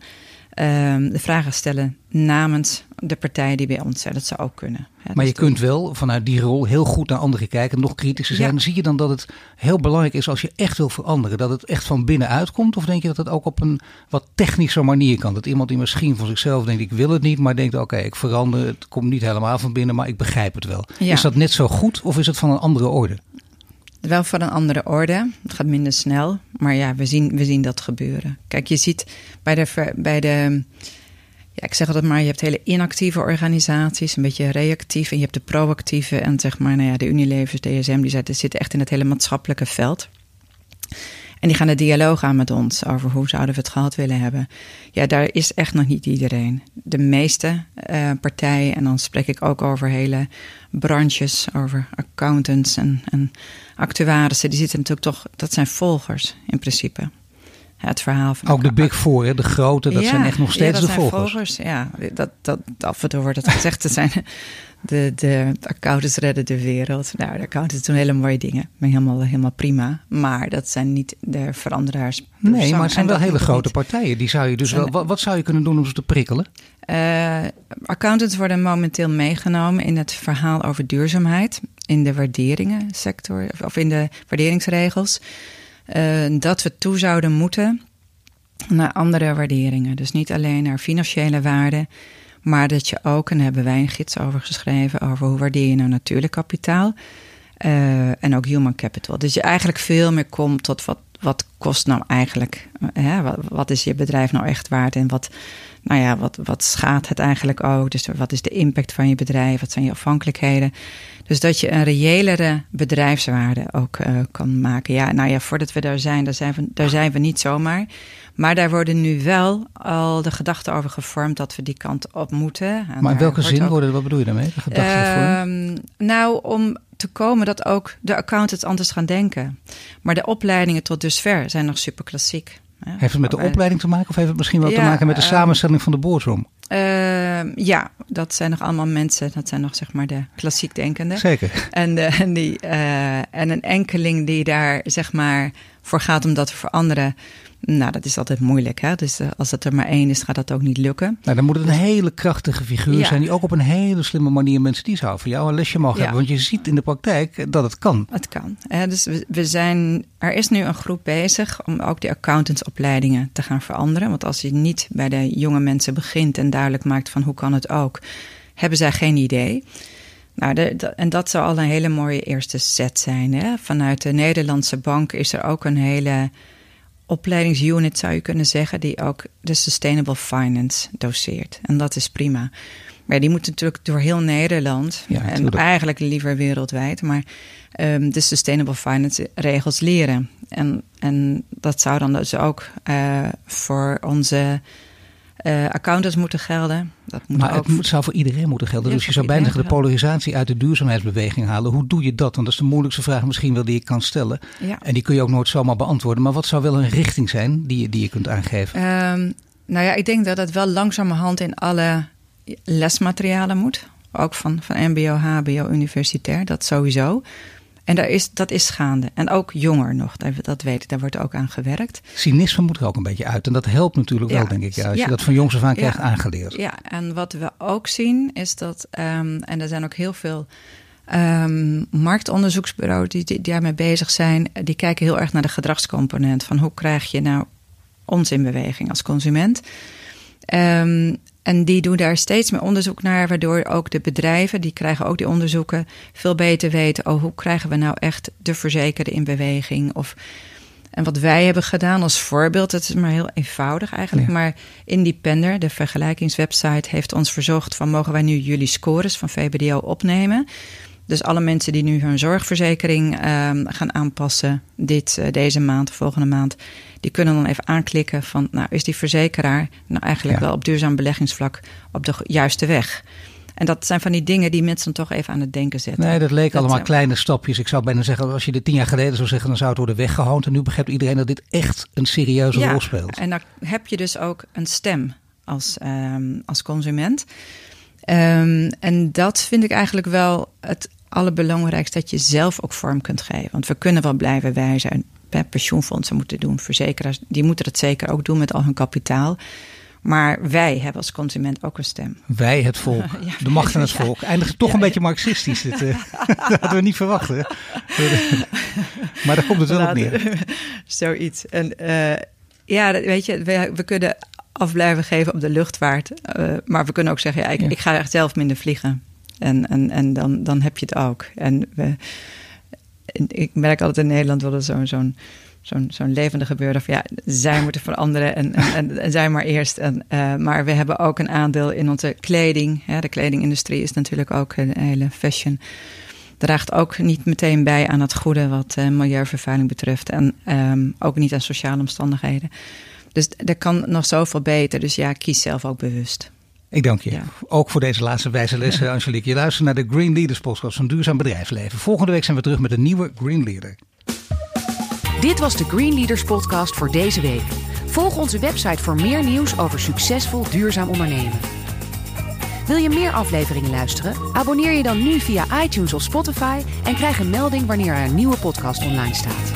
um, de vragen stellen namens de partijen die bij ons zijn. Dat zou ook kunnen. maar dus je kunt wel vanuit die rol heel goed naar anderen kijken, nog kritischer zijn. Zie je dan dat het heel belangrijk is als je echt wil veranderen, dat het echt van binnenuit komt? Of denk je dat het ook op een wat technische manier kan? Dat iemand die misschien van zichzelf denkt, ik wil het niet, maar denkt, oké, ik verander, het komt niet helemaal van binnen, maar ik begrijp het wel. Is dat net zo goed of is het van een andere orde? Wel van een andere orde. Het gaat minder snel. Maar ja, we zien, we zien dat gebeuren. Kijk, je ziet bij de, bij de. Ja, ik zeg altijd maar, je hebt hele inactieve organisaties, een beetje reactief. En je hebt de proactieve en zeg maar, nou ja, de Unilevers, DSM, die zitten echt in het hele maatschappelijke veld. En die gaan de dialoog aan met ons over hoe zouden we het gehad willen hebben. Ja, daar is echt nog niet iedereen. De meeste uh, partijen, en dan spreek ik ook over hele branches, over accountants en, en actuarissen, die zitten natuurlijk toch, dat zijn volgers in principe. het verhaal van. Ook de Big Four, de grote, dat zijn echt nog steeds de volgers. volgers. Ja, dat, dat, af en toe wordt het gezegd te zijn de, de accountants redden de wereld. Nou, de accountants doen hele mooie dingen. Helemaal, helemaal prima. Maar dat zijn niet de veranderaars. Nee, maar het zijn wel hele grote partijen. Die zou je dus wel, wat, wat, zou je kunnen doen om ze te prikkelen? Uh, accountants worden momenteel meegenomen in het verhaal over duurzaamheid. In de waarderingen-sector, of in de waarderingsregels. Uh, dat we toe zouden moeten naar andere waarderingen. Dus niet alleen naar financiële waarden maar dat je ook, en daar hebben wij een gids over geschreven, over hoe waardeer je nou natuurlijk kapitaal. Uh, en ook human capital. Dus je eigenlijk veel meer komt tot wat, wat kost nou eigenlijk, uh, hè, wat, is je bedrijf nou echt waard en wat, nou ja, wat, wat schaadt het eigenlijk ook? Dus wat is de impact van je bedrijf? Wat zijn je afhankelijkheden? Dus dat je een reëlere bedrijfswaarde ook uh, kan maken. Ja, nou ja, voordat we daar zijn, daar zijn we, daar zijn we niet zomaar. Maar daar worden nu wel al de gedachten over gevormd dat we die kant op moeten. maar in welke zin worden, wat bedoel je daarmee? De gedachten uh, nou, om te komen dat ook de accountants anders gaan denken. Maar de opleidingen tot dusver zijn nog super klassiek. Heeft het met de opleiding te maken of heeft het misschien wel te maken met de ehm, samenstelling van de boardroom? Uh, ja, dat zijn nog allemaal mensen, dat zijn nog zeg maar de klassiek denkenden. Zeker. En, de, en, die, uh, en een enkeling die daar zeg maar voor gaat om dat te veranderen. Nou, dat is altijd moeilijk. Hè? Dus uh, als het er maar één is, gaat dat ook niet lukken. Nou, dan moet het een hele krachtige figuur zijn... die ook op een hele slimme manier mensen die zou voor jou een lesje mogen hebben. Want je ziet in de praktijk dat het kan. Het kan. Hè? Dus we, we, zijn, er is nu een groep bezig om ook die accountantsopleidingen te gaan veranderen. Want als je niet bij de jonge mensen begint en duidelijk maakt van hoe kan het ook... hebben zij geen idee... Nou, de, en dat zou al een hele mooie eerste set zijn. Hè? Vanuit de Nederlandse bank is er ook een hele opleidingsunit, zou je kunnen zeggen, die ook de sustainable finance doseert. En dat is prima. Maar die moet natuurlijk door heel Nederland en eigenlijk liever wereldwijd, maar um, de sustainable finance regels leren. En, en dat zou dan dus ook uh, voor onze uh, accountants moeten gelden. Dat moet maar ook... het zou voor iedereen moeten gelden. dus je zou bijna de polarisatie uit de duurzaamheidsbeweging halen. Hoe doe je dat? Want dat is de moeilijkste vraag misschien wel die je kan stellen. Ja. En die kun je ook nooit zomaar beantwoorden. Maar wat zou wel een richting zijn die je, die je kunt aangeven? Um, nou ja, ik denk dat het wel langzamerhand in alle lesmaterialen moet. Ook van, van mbo, hbo, universitair, dat sowieso. En daar is, dat is gaande. En ook jonger nog, dat weet ik, daar wordt ook aan gewerkt. Cynisme moet er ook een beetje uit. En dat helpt natuurlijk wel, denk ik, als je dat van jongs af aan krijgt aangeleerd. Ja, en wat we ook zien is dat, um, en er zijn ook heel veel um, marktonderzoeksbureaus die, die, daarmee bezig zijn, die kijken heel erg naar de gedragscomponent. Van hoe krijg je nou ons in beweging als consument? Um, en die doen daar steeds meer onderzoek naar, waardoor ook de bedrijven, die krijgen ook die onderzoeken, veel beter weten, oh, hoe krijgen we nou echt de verzekerde in beweging? Of, en wat wij hebben gedaan als voorbeeld, het is maar heel eenvoudig eigenlijk, maar Independer, de vergelijkingswebsite, heeft ons verzocht van mogen wij nu jullie scores van VBDO opnemen? Dus alle mensen die nu hun zorgverzekering um, gaan aanpassen, dit, uh, deze maand, volgende maand, die kunnen dan even aanklikken van, nou, is die verzekeraar nou eigenlijk wel op duurzaam beleggingsvlak op de juiste weg? En dat zijn van die dingen die mensen toch even aan het denken zetten. Nee, dat leek allemaal eh, kleine stapjes. Ik zou bijna zeggen, als je dit tien jaar geleden zou zeggen, dan zou het worden weggehoond. En nu begrijpt iedereen dat dit echt een serieuze ja, rol speelt. En dan heb je dus ook een stem als, um, als consument. Um, en dat vind ik eigenlijk wel het allerbelangrijkste, dat je zelf ook vorm kunt geven. Want we kunnen wel blijven wijzen. Pensioenfondsen moeten doen, verzekeraars, die moeten het zeker ook doen met al hun kapitaal. Maar wij hebben als consument ook een stem. Wij, het volk. de macht en het volk. Eindigt toch een beetje marxistisch. Dit, uh, dat hadden we niet verwacht. Hè? maar daar komt het wel op neer. Zoiets. En uh, ja, weet je, we, we kunnen af blijven geven op de luchtvaart. Uh, maar we kunnen ook zeggen, ja, ik, ik ga echt zelf minder vliegen. En, en, en dan, dan heb je het ook. En we, ik merk altijd in Nederland wel zo'n zo'n zo'n levende gebeuren van ja, zij moeten veranderen en, en, en, zij maar eerst. En, uh, maar we hebben ook een aandeel in onze kleding. De kledingindustrie is natuurlijk ook een hele fashion. Draagt ook niet meteen bij aan het goede wat uh, milieuvervuiling betreft. En um, ook niet aan sociale omstandigheden. Dus er kan nog zoveel beter. Dus ja, kies zelf ook bewust. Ik dank je. Ja. Ook voor deze laatste wijze les, ja. Angelique. Je luistert naar de Green Leaders podcast van Duurzaam Bedrijfsleven. Volgende week zijn we terug met een nieuwe Green Leader. Dit was de Green Leaders podcast voor deze week. Volg onze website voor meer nieuws over succesvol duurzaam ondernemen. Wil je meer afleveringen luisteren? Abonneer je dan nu via iTunes of Spotify en krijg een melding wanneer er een nieuwe podcast online staat.